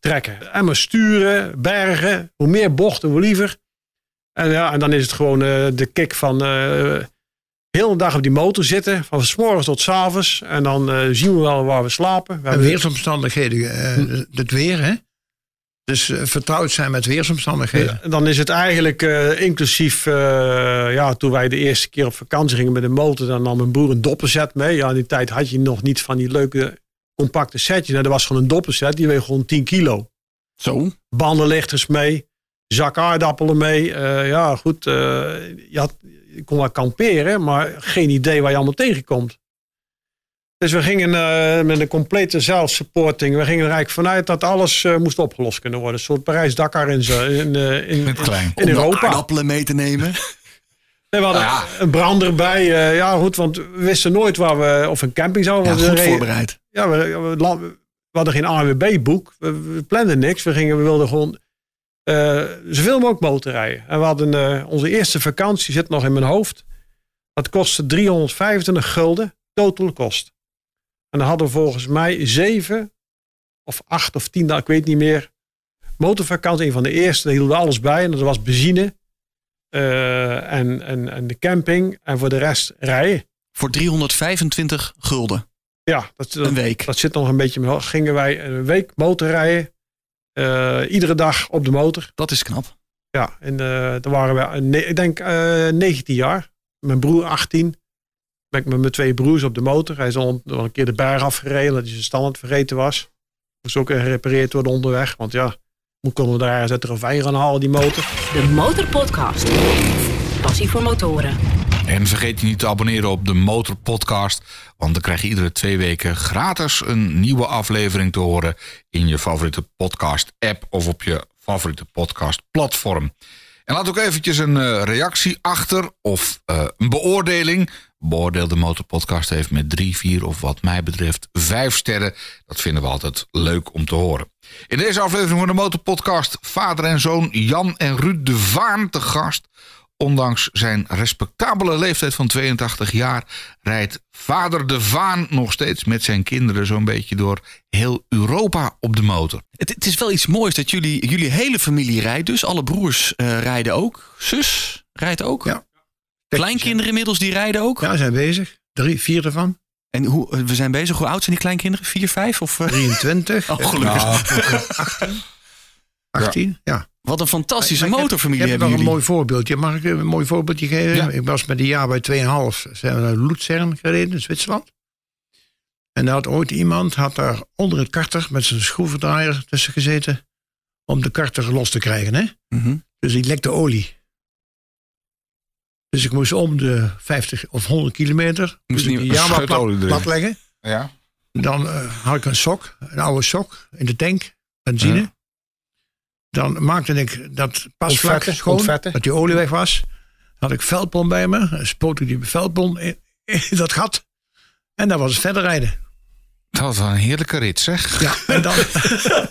S4: trekken. En maar sturen, bergen. Hoe meer bochten, hoe liever. En, ja, en dan is het gewoon eh, de kick van eh heel de dag op die motor zitten. Van s morgens tot s avonds. En dan zien we wel waar we slapen. We
S5: En weersomstandigheden. eh, Het weer, hè? Dus eh, vertrouwd zijn met weersomstandigheden.
S4: En dan is het eigenlijk eh, inclusief, eh, ja, toen wij de eerste keer op vakantie gingen met de motor, dan nam mijn broer een doppenset mee. Ja, in die tijd had je nog niet van die leuke compacte setjes. Dat was gewoon een doppenset, die weegt gewoon 10 kilo.
S1: Zo.
S4: Bandenlichters mee, zak aardappelen mee. Eh, ja, goed, eh, je, had, je kon wel kamperen, maar geen idee waar je allemaal tegenkomt. Dus we gingen eh, met een complete zelfsupporting. We gingen er eigenlijk vanuit dat alles eh, moest opgelost kunnen worden. Een soort Parijs-Dakar in, zo- in, eh, in,
S3: Met klein.
S4: in Europa.
S1: aardappelen mee te nemen. [LAUGHS]
S4: Nee, we hadden een brand erbij. eh, ja, goed, want we wisten nooit waar we... Of een camping zouden.
S1: Ja, goed
S4: reden-
S1: voorbereid.
S4: Ja, we, we, hadden geen ANWB-boek. We, we planden niks. We, gingen, we wilden gewoon zoveel mogelijk motorrijden. En we hadden onze eerste vakantie, zit nog in mijn hoofd. Dat kostte 325 gulden, total kost. En dan hadden we volgens mij zeven of acht of tien, ik weet niet meer. Motorvakantie, een van de eerste, daar hielden we alles bij. En dat was benzine eh, en, en, en de camping. En voor de rest rijden.
S1: Voor 325 gulden.
S4: Ja, dat, dat,
S1: Een week.
S4: dat zit nog een beetje. Gingen wij een week motorrijden. eh iedere dag op de motor.
S1: Dat is knap.
S4: Ja, en eh dan waren we, ik denk, eh 19 jaar. Mijn broer 18. Ben ik met mijn twee broers op de motor. Hij is al een, al een keer de berg afgereden. Dat hij zijn standaard vergeten was. Moest ook gerepareerd worden onderweg. Want ja, hoe konden we daar ergens uit de ravijn gaan halen, die motor?
S2: De Motorpodcast. Passie voor motoren.
S3: En vergeet je niet te abonneren op de Motor Podcast. Want dan krijg je iedere twee weken gratis een nieuwe aflevering te horen. in je favoriete podcast-app of op je favoriete podcast-platform. En laat ook eventjes een eh, reactie achter of eh, een beoordeling. Beoordeel de Motor Podcast heeft met drie, vier of wat mij betreft vijf sterren. Dat vinden we altijd leuk om te horen. In deze aflevering van de Motor Podcast vader en zoon Jan en Ruud de Vaan te gast. Ondanks zijn respectabele leeftijd van 82 jaar rijdt vader de Vaan nog steeds met zijn kinderen zo'n beetje door heel Europa op de motor.
S1: Het, het is wel iets moois dat jullie, jullie hele familie rijdt dus. Alle broers eh, rijden ook. Zus rijdt ook.
S5: Ja.
S1: Kleinkinderen inmiddels die rijden ook.
S5: Ja, zijn bezig. Drie, vier ervan.
S1: En hoe, eh, we zijn bezig. Hoe oud zijn die kleinkinderen? Vier, vijf? Of, eh?
S5: 23.
S1: Oh, gelukkig. [LAUGHS]
S3: Nou,
S5: 18, ja.
S1: Wat een fantastische
S5: Maar ik heb-
S1: motorfamilie
S5: Ik heb
S1: hebben
S5: nog een mooi voorbeeldje. Mag ik een mooi voorbeeldje geven?
S3: Ja.
S5: Ik was met een jaar bij 2,5 zijn we naar Luzern gereden in Zwitserland. En daar had ooit iemand had daar onder het karter met zijn schroevendraaier tussen gezeten om de karter los te krijgen. Hè?
S1: Mhm.
S5: Dus die lekte olie. Dus ik moest om de 50 of 100 kilometer
S1: Moest
S5: die plat, plat leggen.
S3: ja.
S5: Dan eh, had ik een sok, een oude sok in de tank, benzine.
S3: Ja.
S5: Dan maakte ik dat pasvlak schoon, dat die olie weg was. Dan had ik veldpomp bij me, spoot ik die veldpomp in, in dat gat. En dan was het verder rijden.
S3: Dat was wel een heerlijke rit zeg.
S5: Ja, en dan,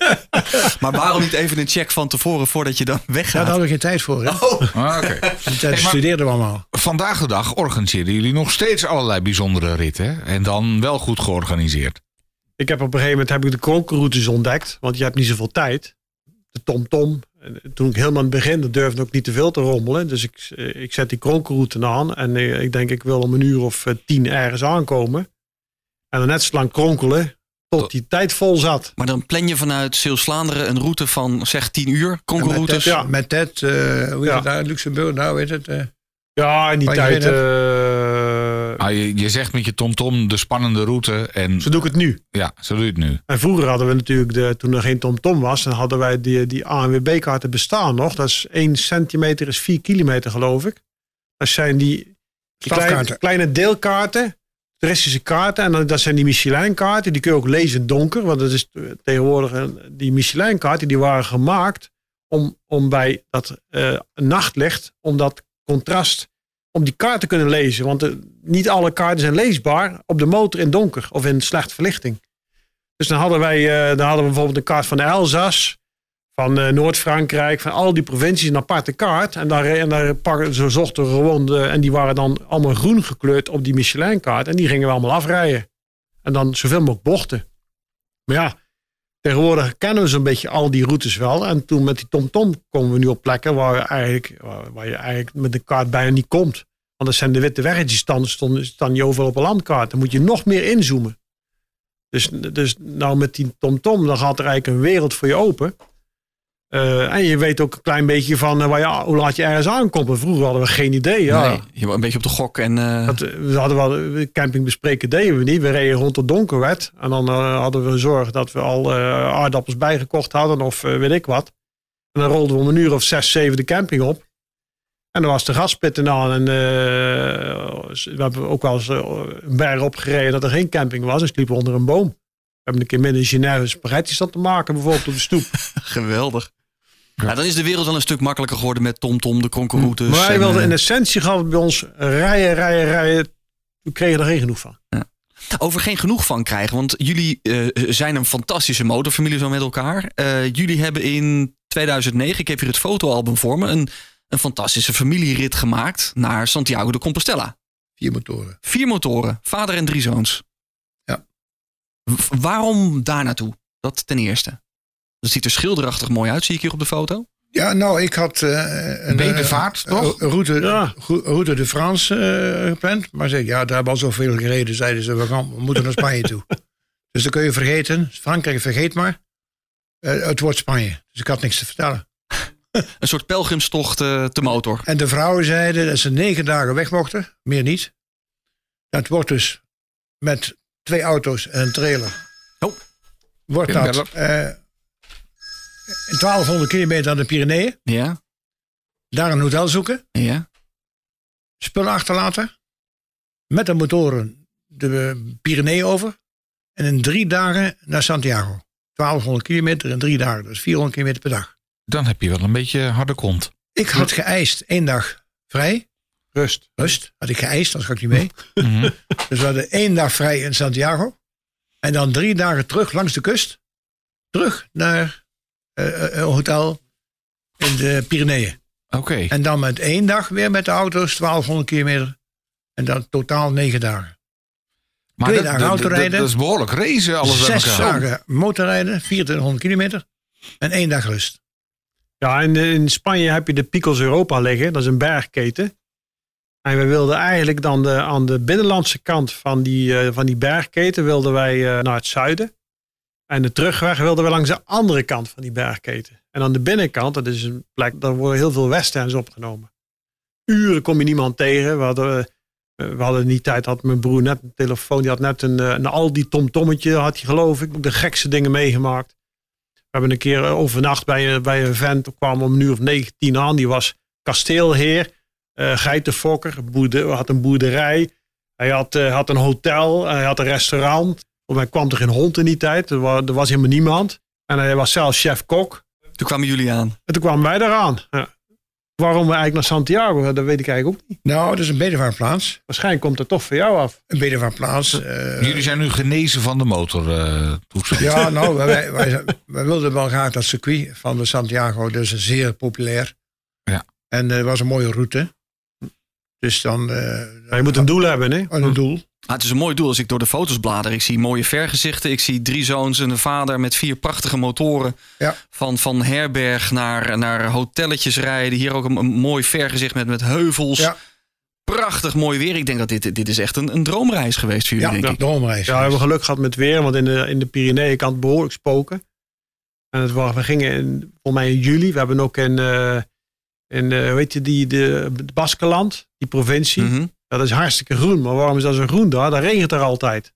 S5: [LAUGHS]
S1: Maar waarom niet even een check van tevoren voordat je dan
S5: daar
S1: weggaat?
S5: hadden we geen tijd voor. Hè?
S3: Ah, Oké.
S5: Die tijd studeerden we allemaal.
S3: Vandaag de dag organiseren jullie nog steeds allerlei bijzondere ritten. hè? En dan wel goed georganiseerd.
S4: Ik heb op een gegeven moment heb ik de krokenroutes ontdekt. Want je hebt niet zoveel tijd. De TomTom. En toen ik helemaal aan het begin, dat durfde ook niet te veel te rommelen. Dus ik, eh, ik zet die kronkelroute aan. En eh, ik denk, ik wil om een uur of eh, tien ergens aankomen. En dan net zo lang kronkelen tot die tijd vol zat.
S1: Maar dan plan je vanuit Zeeuws-Vlaanderen een route van zeg 10 uur,
S5: dat,
S4: ja.
S5: met dat eh, hoe is
S4: Ja.
S5: het daar, Luxemburg, nou weet het. eh,
S4: Ja, in die tijd. eh,
S3: Ah, je, je zegt met je tomtom de spannende route. En
S4: zo doe ik het nu.
S3: ja, zo doe je het nu.
S4: En vroeger hadden we natuurlijk, de, toen er geen TomTom was, dan hadden wij die, die ANWB-kaarten bestaan nog. Dat is 1 centimeter is 4 kilometer, geloof ik. Dat zijn die, kleine, Toeristische kaarten. En dat zijn die Michelin-kaarten, die kun je ook lezen in donker. Want dat is tegenwoordig, die Michelin-kaarten, die waren gemaakt om, om bij dat eh, nachtlicht, om dat contrast, om die kaart te kunnen lezen. Want eh, niet alle kaarten zijn leesbaar op de motor in donker of in slechte verlichting. Dus dan hadden wij eh, dan hadden we bijvoorbeeld een kaart van de Elzas, van eh, Noord-Frankrijk, van al die provincies een aparte kaart. En daar, en daar pakken, ze zochten gewoon, en die waren dan allemaal groen gekleurd op die Michelin-kaart. En die gingen we allemaal afrijden. En dan zoveel mogelijk bochten. Maar ja, tegenwoordig kennen we zo'n beetje al die routes wel. En toen met die TomTom komen we nu op plekken waar, eigenlijk, waar, je eigenlijk met de kaart bijna niet komt. Want dat zijn de witte weggetjes, dan staan, niet overal op een landkaart. Dan moet je nog meer inzoomen. Dus, dus nou met die TomTom, dan gaat er eigenlijk een wereld voor je open. Eh, en je weet ook een klein beetje van eh, waar je, hoe laat je ergens aankomt. En vroeger hadden we geen idee. Ja.
S1: Nee, je was een beetje op de gok en eh,
S4: Dat, we hadden wel camping bespreken, deden we niet. We reden rond het donker werd. En dan hadden we zorg dat we al aardappels bijgekocht hadden of weet ik wat. En dan rolden we om een uur of zes, zeven de camping op. En dan was de gaspitten aan. En we hebben ook wel eens een berg opgereden dat er geen camping was. En sliepen onder een boom. We hebben een keer midden in Genève spaghetti staan te maken, bijvoorbeeld op de stoep. [LAUGHS]
S1: geweldig. Ja, dan is de wereld wel een stuk makkelijker geworden met TomTom, de konkelroutes.
S4: maar hij
S1: en,
S4: wilde
S1: eh,
S4: in essentie gehad bij ons rijden, rijden, rijden. We kregen er geen genoeg van.
S1: over geen genoeg van krijgen. Want jullie eh, zijn een fantastische motorfamilie zo met elkaar. Eh, jullie hebben in 2009, ik heb hier het fotoalbum voor me, een, een fantastische familierit gemaakt naar Santiago de Compostela.
S5: vier motoren.
S1: Vier motoren, vader en drie zoons.
S5: Ja.
S1: W- waarom daar naartoe? Dat ten eerste. Dat ziet er schilderachtig mooi uit, zie ik hier op de foto.
S5: Ja, nou, ik had eh, een
S3: Bedevaart,
S5: eh,
S3: toch?
S5: route,
S4: Ja.
S5: route de France eh, gepland. Maar zeg, ja, daar hebben al zoveel gereden. Zeiden ze, we, gaan, we moeten naar Spanje toe. [LAUGHS] Dus dan kun je vergeten. Frankrijk, vergeet maar. Eh, het wordt Spanje. Dus ik had niks te vertellen. [LAUGHS]
S1: Een soort pelgrimstocht eh te motor.
S5: En de vrouwen zeiden dat ze negen dagen weg mochten. Meer niet. Dat wordt dus met twee auto's en een trailer.
S1: Oh.
S5: Wordt dat
S3: dat-
S5: eh 1200 kilometer aan de Pyreneeën.
S1: Ja,
S5: Daar een hotel zoeken.
S1: ja.
S5: spullen achterlaten. Met de motoren de Pyreneeën over. En in drie dagen naar Santiago. 1200 kilometer in drie dagen. Dus 400 kilometer per dag.
S3: Dan heb je wel een beetje harde kont.
S5: Ik had geëist één dag vrij.
S4: Rust.
S5: Rust. Had ik geëist, anders ga ik niet mee. [LAUGHS]
S3: Mhm.
S5: Dus we hadden één dag vrij in Santiago. En dan drie dagen terug langs de kust. Terug naar een hotel in de Pyreneeën.
S3: Oké.
S5: En dan met één dag weer met de auto's 1200 kilometer. En dan totaal negen dagen.
S3: Maar
S5: twee
S3: dat,
S5: dagen
S3: dat-
S5: autorijden.
S3: dat- dat is behoorlijk racen, alles
S5: Zes
S3: elkaar.
S5: dagen motorrijden, 2400 kilometer. En één dag rust.
S4: Ja, in, in Spanje heb je de Picos Europa liggen. Dat is een bergketen. En we wilden eigenlijk dan de, aan de binnenlandse kant van die, eh, van die bergketen wilden wij eh, naar het zuiden. En de terugweg wilden we langs de andere kant van die bergketen. En aan de binnenkant, dat is een plek, daar worden heel veel westerns opgenomen. Uren kom je niemand tegen. We hadden, eh, we hadden in die tijd, had mijn broer net een telefoon. Die had net een, eh, een Aldi tomtommetje, had hij geloof ik. De gekste dingen meegemaakt. We hebben een keer eh, overnacht bij, een- bij een vent. Toen kwamen we om een uur of 19 aan. Die was kasteelheer, geitenfokker, had een boerderij. Hij had, had een hotel, hij had een restaurant. Want hij kwam er geen hond in die tijd. Er was, er was helemaal niemand. En hij was zelf chef-kok.
S1: Toen kwamen jullie aan.
S4: En toen kwamen wij eraan. Ja. Waarom we eigenlijk naar Santiago, dat weet ik eigenlijk ook niet.
S5: Nou, dat is een bedevaartplaats.
S4: Waarschijnlijk komt het toch voor jou af.
S5: Een bedevaartplaats. eh,
S3: Jullie zijn nu genezen van de motor. eh,
S5: ja, [LAUGHS] nou, wij, wij, wij wilden wel graag dat circuit van de Santiago. Dus zeer populair.
S3: Ja.
S5: En eh, het was een mooie route. Dus dan... eh
S4: Maar je moet een doel hebben, hè?
S5: een doel.
S1: Ah, het is een mooi doel als ik door de foto's blader. Ik zie mooie vergezichten. Ik zie drie zoons en een vader met vier prachtige motoren.
S5: Ja.
S1: Van, van herberg naar, naar hotelletjes rijden. Hier ook een, een mooi vergezicht met, met heuvels.
S5: Ja.
S1: Prachtig mooi weer. Ik denk dat dit, dit is echt een, een droomreis geweest voor jullie,
S5: Ja,
S1: denk ik.
S5: de omreis.
S4: Ja, we hebben geluk gehad met weer, want in de, in de Pyreneeën kan het behoorlijk spoken. En het was, we gingen in, volgens mij in juli. We hebben ook in, eh in eh, hoe heet je, die, de, het Baskeland, die provincie.
S1: Mhm.
S4: Dat is hartstikke groen. Maar waarom is dat zo groen daar? Daar regent er altijd.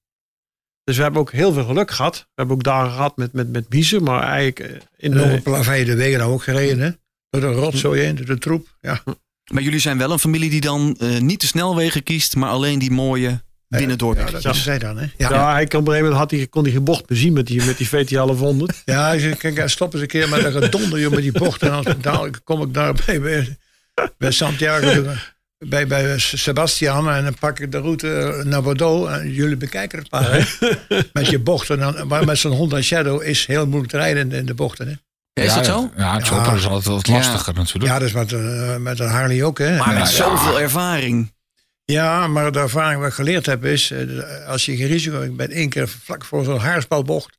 S4: Dus we hebben ook heel veel geluk gehad. We hebben ook dagen gehad met, met, met biezen, maar eigenlijk eh, in
S5: En
S4: de,
S5: de wegen ook gereden, hè? Door de rotzooi heen, door de troep. Ja.
S1: Maar jullie zijn wel een familie die dan eh, niet de snelwegen kiest, maar alleen die mooie binnendoor.
S5: Ja, dat is zij dan, hè?
S4: ja.
S5: Ja,
S4: hij kon op een gegeven moment had hij, kon hij geen bocht meer zien met die, met die VT 1100. [LAUGHS]
S5: ja hij zei, kijk, stop eens een keer met dat gedonder, joh, met die bochten. En dan dadelijk kom ik daar bij, bij, bij Santiago, [LAUGHS] bij, bij Sebastian. En dan pak ik de route naar Bordeaux. En jullie bekijken het maar, hè? [LAUGHS] Met je bochten. Dan, maar met zo'n Honda Shadow is heel moeilijk te rijden in de, bochten, hè?
S1: Ja, is
S3: ja,
S1: dat zo?
S3: Ja, het chopper is altijd wat lastiger natuurlijk.
S5: Ja, dat is met, eh, met een Harley ook, hè?
S1: Maar met
S3: Ja,
S1: zoveel ervaring.
S5: Ja, maar de ervaring wat ik geleerd heb is, eh, als je geen risico, ik ben één keer vlak voor zo'n haarspelbocht,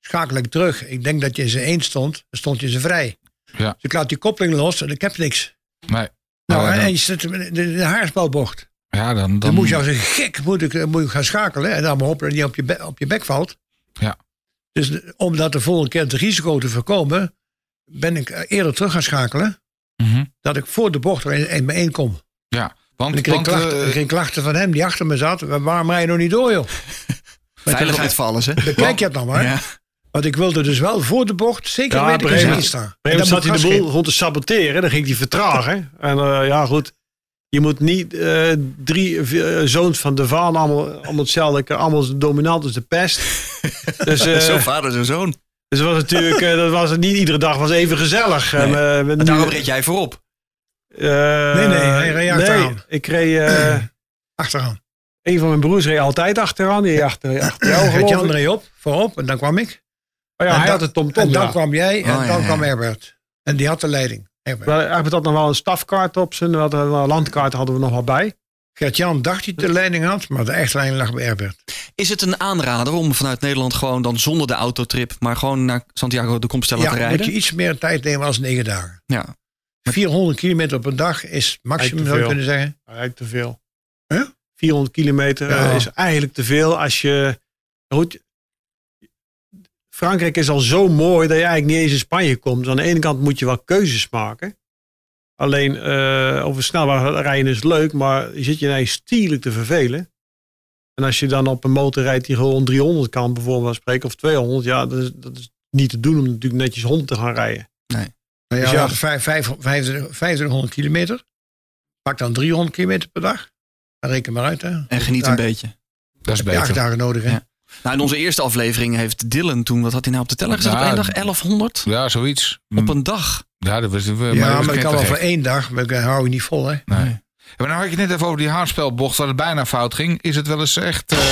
S5: schakel ik terug. Ik denk dat je in zijn één stond, dan stond je ze vrij.
S3: Ja.
S5: Dus ik laat die koppeling los en ik heb niks.
S3: Nee.
S5: Nou,
S3: Ja,
S5: en,
S3: dan-
S5: en je zit in de, de haarspelbocht.
S3: ja, dan, dan,
S5: Dan moet je als een gek moet ik, moet ik gaan schakelen en dan maar hopen dat je op je, be- op je bek valt.
S3: Ja.
S5: Dus de- om dat de volgende keer het risico te voorkomen, ben ik eh, eerder terug gaan schakelen,
S3: Mhm.
S5: dat ik voor de bocht er in, bijeen kom.
S3: Ja,
S5: En
S3: want,
S5: ik kreeg,
S3: want
S5: klachten,
S3: eh,
S5: ik kreeg klachten van hem die achter me zat. Waarom rij je nog niet door, joh? [LAUGHS]
S1: Veiligheid voor alles, hè?
S5: Bekijk je het nou maar.
S1: Ja.
S5: Want ik wilde dus wel voor de bocht zeker
S4: Ja,
S5: weten
S4: op
S5: dat
S4: een
S5: ik
S4: gegeven
S5: erin sta.
S4: Op een gegeven moment
S5: En
S4: zat
S5: dan
S4: hij de boel rond te saboteren. Dan ging hij vertragen. En eh, ja, goed. Je moet niet eh, drie vier, eh, zoons van de Vaan allemaal, allemaal hetzelfde. Allemaal dominant als de pest. [LAUGHS] Dus, eh,
S1: Zo vader, zo zoon.
S4: dus het was natuurlijk, eh, dat was het niet iedere dag was even gezellig.
S1: Nee.
S4: En, eh, met nu-
S1: Daarom reed jij voorop.
S4: eh,
S5: Nee, nee, hij reed achteraan.
S4: ik reed, eh, [CLEARS THROAT]
S5: Achteraan.
S4: een van mijn broers reed altijd achteraan. Die achter, [CLEARS THROAT] achter jou geloof
S5: Gert-Jan
S4: ik.
S5: reed op, voorop. En dan kwam ik.
S4: Oh ja,
S5: en
S4: hij
S5: dan,
S4: had het Tom
S5: en dan
S4: ja.
S5: kwam jij en
S1: Oh, ja,
S5: dan
S1: ja.
S5: kwam Herbert. En die had de leiding. Herbert.
S4: Had nog wel een stafkaart op zijn. we hadden landkaart hadden we nog wel bij.
S5: Gert-Jan dacht hij de leiding had, maar de echte leiding lag bij Herbert.
S1: Is het een aanrader om vanuit Nederland gewoon dan zonder de autotrip, maar gewoon naar Santiago de Compostela te
S5: Ja,
S1: rijden?
S5: moet je iets meer tijd nemen als negen dagen.
S1: Ja.
S5: 400 kilometer op een dag is maximum, zou je kunnen zeggen.
S4: Eigenlijk te veel.
S5: Huh?
S4: 400 kilometer
S5: Ja.
S4: eh, is eigenlijk te veel als je. Goed, Frankrijk is al zo mooi dat je eigenlijk niet eens in Spanje komt. Dus aan de ene kant moet je wel keuzes maken. Alleen eh, over snelweg rijden is leuk, maar je zit je ineens stierlijk te vervelen. En als je dan op een motor rijdt die gewoon 300 kan, bijvoorbeeld spreken, of 200, ja, dat is, dat is niet te doen om natuurlijk netjes 100 te gaan rijden.
S5: Nou
S4: Dus
S5: ja,
S4: ja.
S5: vijf- vijf- 25 2500 kilometer. Pak dan 300 kilometer per dag. Dan reken maar uit. Hè.
S1: En geniet een beetje.
S3: dat is
S5: je acht
S3: beter.
S5: dagen nodig. Hè?
S1: Ja. Nou, in onze eerste aflevering heeft Dylan toen, wat had hij nou op de teller gezet?
S3: Ja,
S1: op één dag 1100?
S3: Ja, zoiets.
S1: Op een dag.
S3: Ja, dat was,
S5: Ja, maar, ik kan wel voor één dag, maar ik hou je niet vol. Hè?
S3: Nee. Maar nou had je het net even over die haarspelbocht waar het bijna fout ging. Is het wel eens echt... eh, [LAUGHS]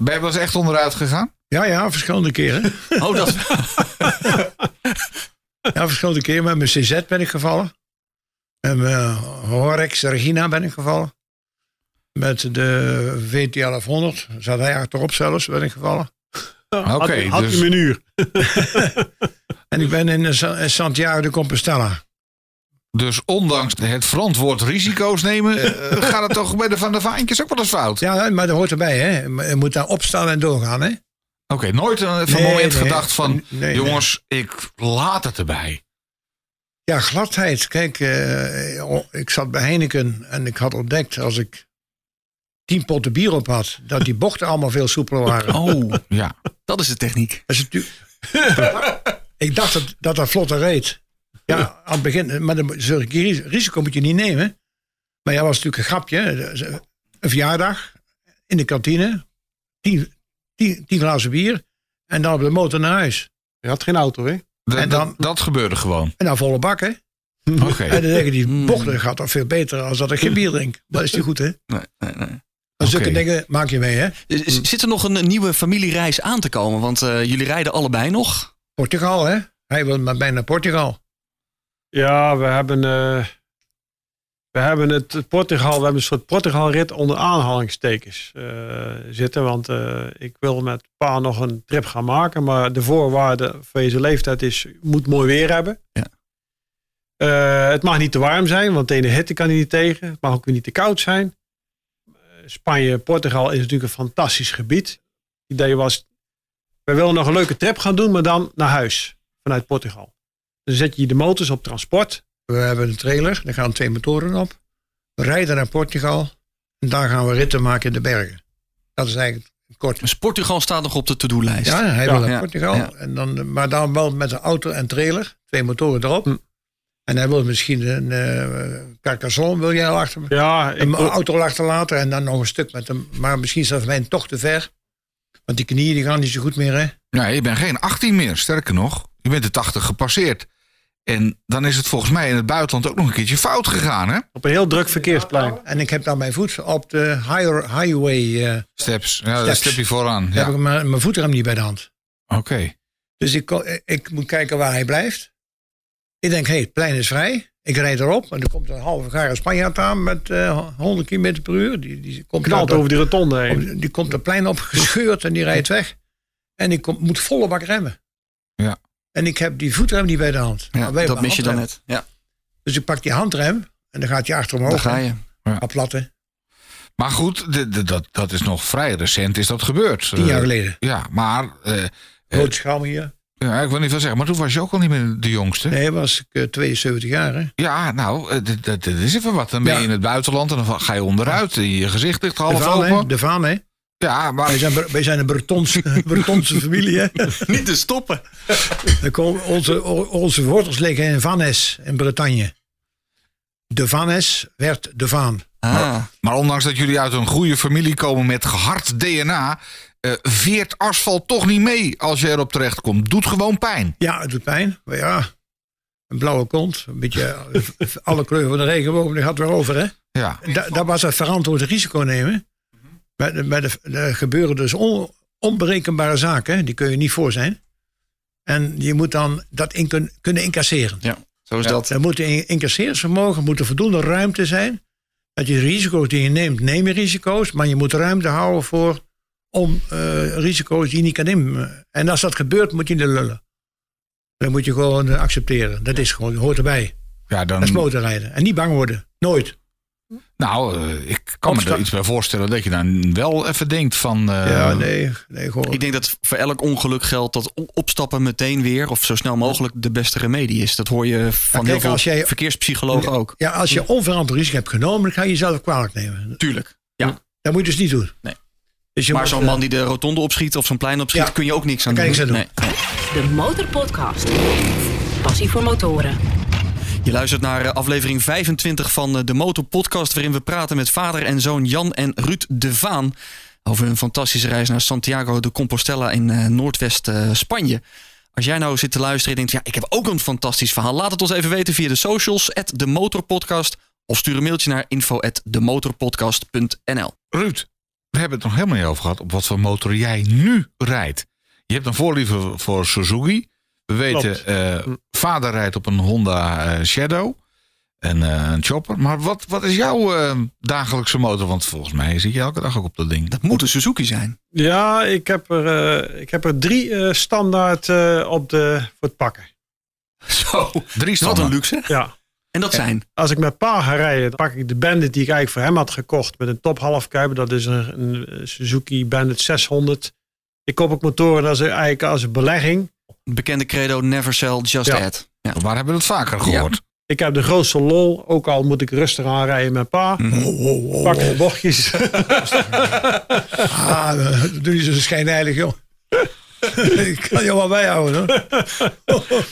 S3: ben je wel eens echt onderuit gegaan?
S5: Ja, ja, verschillende keren. [LAUGHS]
S1: Oh, dat. [LAUGHS]
S5: Ja, verschillende keren. Met mijn CZ ben ik gevallen. Met mijn Horex Regina ben ik gevallen. Met de VT 1100 zat hij achterop zelfs, ben ik gevallen. [LAUGHS]
S3: Oké,
S4: had, had
S3: dus-
S4: hij een uur. [LAUGHS]
S5: En ik ben in eh, Sa- in Santiago de Compostela.
S3: Dus ondanks het verantwoord risico's nemen... eh, gaat het toch bij de Van de Vaantjes ook wel eens fout?
S5: Ja, maar dat hoort erbij, hè. Je moet daar opstaan en doorgaan, hè.
S3: Oké, nooit een van
S5: Nee,
S3: moment
S5: nee.
S3: gedacht van...
S5: Nee,
S3: jongens, ik laat het erbij.
S5: Ja, gladheid. Kijk, eh, oh, ik zat bij Heineken en ik had ontdekt als ik tien potten bier op had, dat die bochten allemaal veel soepeler waren.
S1: Oh,
S3: Ja,
S1: dat is de techniek.
S5: Dat is natuurlijk- [LAUGHS] ik dacht dat dat, dat vlotter reed. Ja, aan het begin, maar dan, zo'n ris- risico moet je niet nemen. Maar ja, was natuurlijk een grapje. Een verjaardag in de kantine, tien, tien, tien glazen bier en dan op de motor naar huis.
S4: Je had geen auto, hè?
S3: D-
S5: En dan-
S3: dat, dat gebeurde gewoon.
S5: En dan volle bak, hè.
S3: Oké.
S5: En dan zeggen die
S1: Hmm.
S5: bochten gaat toch veel beter als dat ik geen bier drink. Dat is niet goed, hè.
S1: Nee, nee, nee.
S5: Zulke dingen maak je mee, hè?
S1: Zit er nog een nieuwe familiereis aan te komen? Want eh, jullie rijden allebei nog.
S5: Portugal, hè? Hij wil maar bijna Portugal.
S4: Ja, we hebben. eh, We hebben het Portugal, we hebben een soort Portugalrit onder aanhalingstekens eh, zitten. Want eh, ik wil met pa nog een trip gaan maken. Maar de voorwaarde voor deze leeftijd is, je moet mooi weer hebben.
S1: Ja.
S4: Eh, het mag niet te warm zijn, want tegen de hitte kan hij niet tegen. Het mag ook weer niet te koud zijn. Spanje, Portugal is natuurlijk een fantastisch gebied. Het idee was, we willen nog een leuke trip gaan doen, maar dan naar huis vanuit Portugal. Dan zet je de motors op transport.
S5: We hebben een trailer, daar gaan twee motoren op. We rijden naar Portugal en daar gaan we ritten maken in de bergen. Dat is eigenlijk kort.
S1: Dus Portugal staat nog op de to-do-lijst.
S5: Ja, hij
S4: Ja,
S5: wil naar
S1: ja,
S5: Portugal.
S1: ja.
S5: En dan, maar dan wel met een auto en trailer. Twee motoren erop. En hij wil misschien een eh Carcassonne wil jij achter
S4: Ja, ik,
S5: een auto achterlaten en dan nog een stuk met hem. Maar misschien is dat voor mij toch te ver. Want die knieën die gaan niet zo goed meer, hè?
S3: Nee, je bent geen 18 meer. Sterker nog, je bent de 80 gepasseerd. En dan is het volgens mij in het buitenland ook nog een keertje fout gegaan, hè?
S4: op een heel druk verkeersplein.
S5: En ik heb dan mijn voet op de higher, highway. eh
S3: Steps. Ja, dat
S5: Steps.
S3: step je vooraan.
S5: heb ik mijn, mijn voetrem niet bij de hand.
S3: Oké.
S5: Dus ik, ik moet kijken waar hij blijft. Ik denk, hé, hey, het plein is vrij. Ik rijd erop en er komt een halve gare Spanjaard aan met eh 100 km per uur. Die, die komt
S4: Knalt
S5: daar-
S4: over die rotonde heen.
S5: op- die komt het plein op gescheurd en die rijdt weg. En ik kom, moet volle bak remmen.
S3: Ja.
S5: En ik heb die voetrem niet bij de hand.
S1: Ja, dat mis je dan net. Ja,
S5: Dus ik pak die handrem en dan gaat hij achter omhoog.
S1: daar ga je.
S5: Op latten.
S3: Maar goed, de- de- dat, dat is nog vrij recent is dat gebeurd.
S5: Tien jaar
S3: Eh,
S5: geleden.
S3: Ja, maar... eh,
S5: Rood schaam hier.
S3: Ja, ik wil niet veel zeggen, maar toen was je ook al niet meer de jongste.
S5: Nee, was ik eh, 72 jaar. Hè?
S3: Ja, nou, eh, dit- dat dat is even wat. Dan ben je
S5: Ja.
S3: in het buitenland en dan ga je onderuit. Je gezicht ligt
S5: De
S3: half
S5: hè?
S3: open.
S5: De Vaan, hè?
S3: Ja, maar
S5: Wij zijn, wij zijn een Bretonse, [LAUGHS] Bretonse familie, hè? [LAUGHS]
S1: Niet te stoppen.
S5: Dan komen onze, onze wortels liggen in Vannes, in Bretagne. De Vannes werd de Vaan.
S1: Ah,
S3: Maar ondanks dat jullie uit een goede familie komen met gehard DNA, eh, veert asfalt toch niet mee als je erop terechtkomt. Doet gewoon pijn.
S5: Ja, het doet pijn. Maar ja, een blauwe kont. Een beetje eh, alle kleuren van de regenboog, die gaat weer over, hè?
S3: Ja.
S5: Da, dat was het verantwoord risico nemen. Bij de, bij de, er gebeuren dus on- onberekenbare zaken, die kun je niet voor zijn. En je moet dan dat in kun- kunnen incasseren.
S1: ja, zo is dat.
S5: Er moet een incasseersvermogen, moet er voldoende ruimte zijn. Dat je risico's die je neemt, neem je risico's. Maar je moet ruimte houden voor om eh, risico's die je niet kan nemen. En als dat gebeurt, moet je niet lullen. Dan moet je gewoon eh, accepteren. Dat is gewoon, hoort erbij.
S3: Ja,
S5: Dat is
S3: dan,
S5: motorrijden. En niet bang worden. Nooit.
S3: nou, eh, ik kan me er iets bij voorstellen dat je dan wel even denkt van... eh,
S5: ja, nee. nee gewoon.
S1: Ik denk dat voor elk ongeluk geldt dat opstappen meteen weer of zo snel mogelijk de beste remedie is. Dat hoor je van
S5: kijk,
S1: heel veel
S5: als jij-
S1: verkeerspsychologen ook.
S5: ja, als je onverantwoord risico hebt genomen, dan ga je jezelf kwalijk nemen.
S1: Tuurlijk. Ja.
S5: Dat moet je dus niet doen.
S1: Nee.
S5: Dus je
S1: Maar zo'n man die de rotonde opschiet of zo'n plein opschiet,
S5: Ja.
S1: kun je ook niks aan
S5: Kan
S1: doen. Nee.
S2: De Motorpodcast. Passie voor motoren.
S1: Je luistert naar eh, aflevering 25 van eh, de Motor Podcast, waarin we praten met vader en zoon Jan en Ruud de Vaan over hun fantastische reis naar Santiago de Compostela in eh, Noordwest Spanje. Als jij nou zit te luisteren en denkt, ja, ik heb ook een fantastisch verhaal, laat het ons even weten via de socials, at de Motorpodcast, of stuur een mailtje naar info at demotorpodcast.nl.
S3: Ruud, we hebben het nog helemaal niet over gehad op wat voor motor jij nu rijdt. Je hebt een voorliefde voor Suzuki. We weten, eh, vader rijdt op een Honda eh, Shadow. En eh, een chopper. Maar wat, wat is jouw eh, dagelijkse motor? Want volgens mij zit je elke dag ook op dat ding.
S1: Dat moet een Suzuki zijn.
S4: Ja, ik heb er, eh, ik heb er drie eh, standaard eh, op de, voor het pakken.
S1: Zo,
S3: Drie
S1: wat
S3: standaard.
S1: een luxe.
S4: Ja.
S1: En dat zijn?
S4: Als ik met pa ga rijden, dan pak ik de Bandit die ik eigenlijk voor hem had gekocht met een top halfkuiper. Dat is een, een Suzuki Bandit 600. Ik koop ook motoren als, eigenlijk als een belegging.
S1: Het bekende credo, never sell, just
S4: Ja.
S1: add. Ja.
S3: Waar hebben we het vaker gehoord?
S4: Ik heb de grootste lol, ook al moet ik rustig aanrijden met pa.
S1: Mhm.
S5: oh, oh, oh,
S4: Pak de bochtjes. [LAUGHS]
S5: Ah, doe niet zo schijnheilig, joh. [LAUGHS] ik kan je wel bijhouden, hoor. [LAUGHS]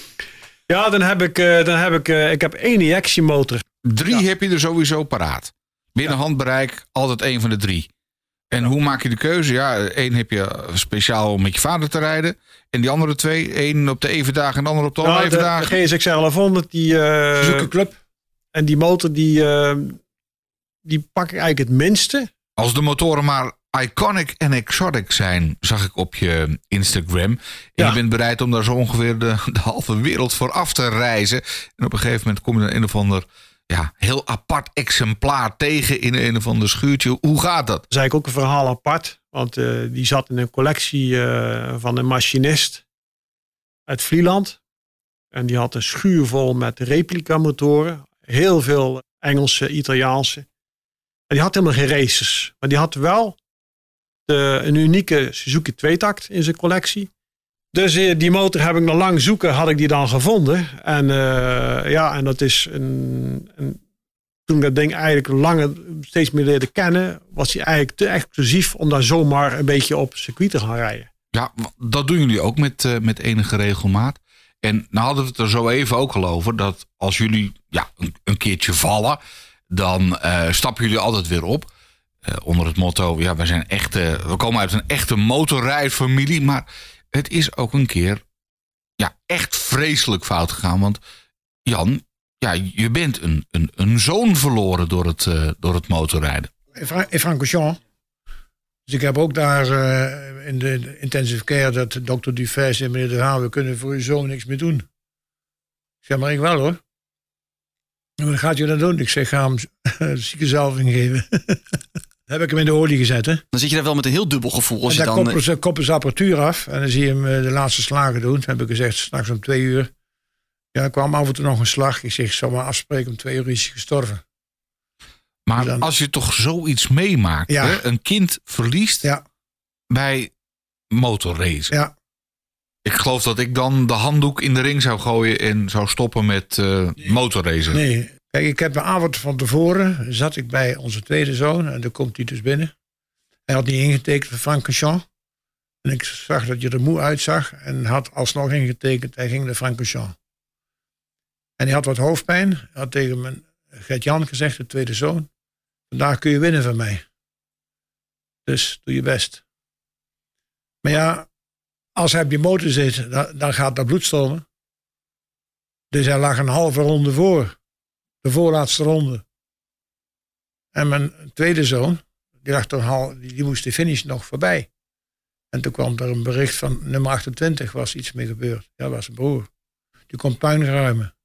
S4: ja, dan heb ik, eh, dan heb ik, eh, ik heb één injectiemotor.
S3: Drie heb je er sowieso paraat. Binnen handbereik, altijd één van de drie. En hoe maak je de keuze? Ja, één heb je speciaal om met je vader te rijden. En die andere twee, één op de even dagen en de andere op de
S4: Nou,
S3: oneven
S4: de,
S3: dagen.
S4: de GSX 1100, die, eh,
S5: Suzuki Club.
S4: en die motor, die, die pak ik eigenlijk het minste.
S3: Als de motoren maar iconic en exotic zijn, zag ik op je Instagram. En
S4: Ja.
S3: je bent bereid om daar zo ongeveer de, [LAUGHS] de halve wereld voor af te reizen. En op een gegeven moment kom je naar een of ander ja, heel apart exemplaar tegen in een of ander schuurtje. Hoe gaat dat?
S4: Dat is eigenlijk ook een verhaal apart. Want eh, die zat in een collectie eh, van een machinist uit Vlieland. En die had een schuur vol met replica motoren. Heel veel Engelse, Italiaanse. En die had helemaal geen races. Maar die had wel de, een unieke Suzuki tweetakt in zijn collectie. Dus eh, die motor heb ik nog lang zoeken, had ik die dan gevonden. En uh, ja, en dat is een, een, toen ik dat ding eigenlijk langer steeds meer leerde kennen, was hij eigenlijk te exclusief om daar zomaar een beetje op circuit te gaan rijden.
S3: Ja, dat doen jullie ook met, met enige regelmaat. En nou hadden we het er zo even ook al over dat als jullie ja, een, een keertje vallen, dan uh, stappen jullie altijd weer op. Uh, onder het motto, ja, wij zijn echte, we komen uit een echte motorrijdfamilie, maar het is ook een keer ja, echt vreselijk fout gegaan. Want Jan, ja, je bent een, een, een zoon verloren door het, uh, door het motorrijden.
S5: In, Fra in Francorchamps. Dus ik heb ook daar uh, in de intensive care dat dokter Dufay zei, meneer De Haan, we kunnen voor uw zoon niks meer doen. Ik zeg, maar ik wel hoor. Wat gaat u dan doen? Ik zeg, ga hem [LAUGHS] de ziekenzalving geven. [LAUGHS] heb ik hem in de olie gezet. Hè?
S1: Dan zit je daar wel met een heel dubbel gevoel. Als
S5: en
S1: je
S5: dan
S1: dan,
S5: koppelen koppelen ze apparatuur af. En dan zie je hem uh, de laatste slagen doen. Dan heb ik gezegd, straks om twee uur. Ja, er kwam af en toe nog een slag. Ik zeg, zal maar afspreken om twee uur is hij gestorven.
S3: Maar dan, als je toch zoiets meemaakt,
S5: Ja.
S3: hè? een kind verliest
S5: ja,
S3: bij motorracen.
S5: ja.
S3: Ik geloof dat ik dan de handdoek in de ring zou gooien en zou stoppen met eh motorracen.
S5: Nee. Kijk, ik heb een avond van tevoren, zat ik bij onze tweede zoon. En dan komt hij dus binnen. Hij had niet ingetekend voor Francorchamps. En ik zag dat je er moe uitzag. En had alsnog ingetekend, hij ging naar Francorchamps. En hij had wat hoofdpijn. Hij had tegen mijn Gert-Jan gezegd, de tweede zoon. Vandaag kun je winnen van mij. Dus doe je best. Maar ja, als hij op die motor zit, dan, dan gaat dat bloed stromen. Dus hij lag een halve ronde voor. De voorlaatste ronde. En mijn tweede zoon, die, lag toen hal, die, die moest de finish nog voorbij. En toen kwam er een bericht van nummer 28 was iets mee gebeurd. Ja, dat was zijn broer. Die komt puin ruimen.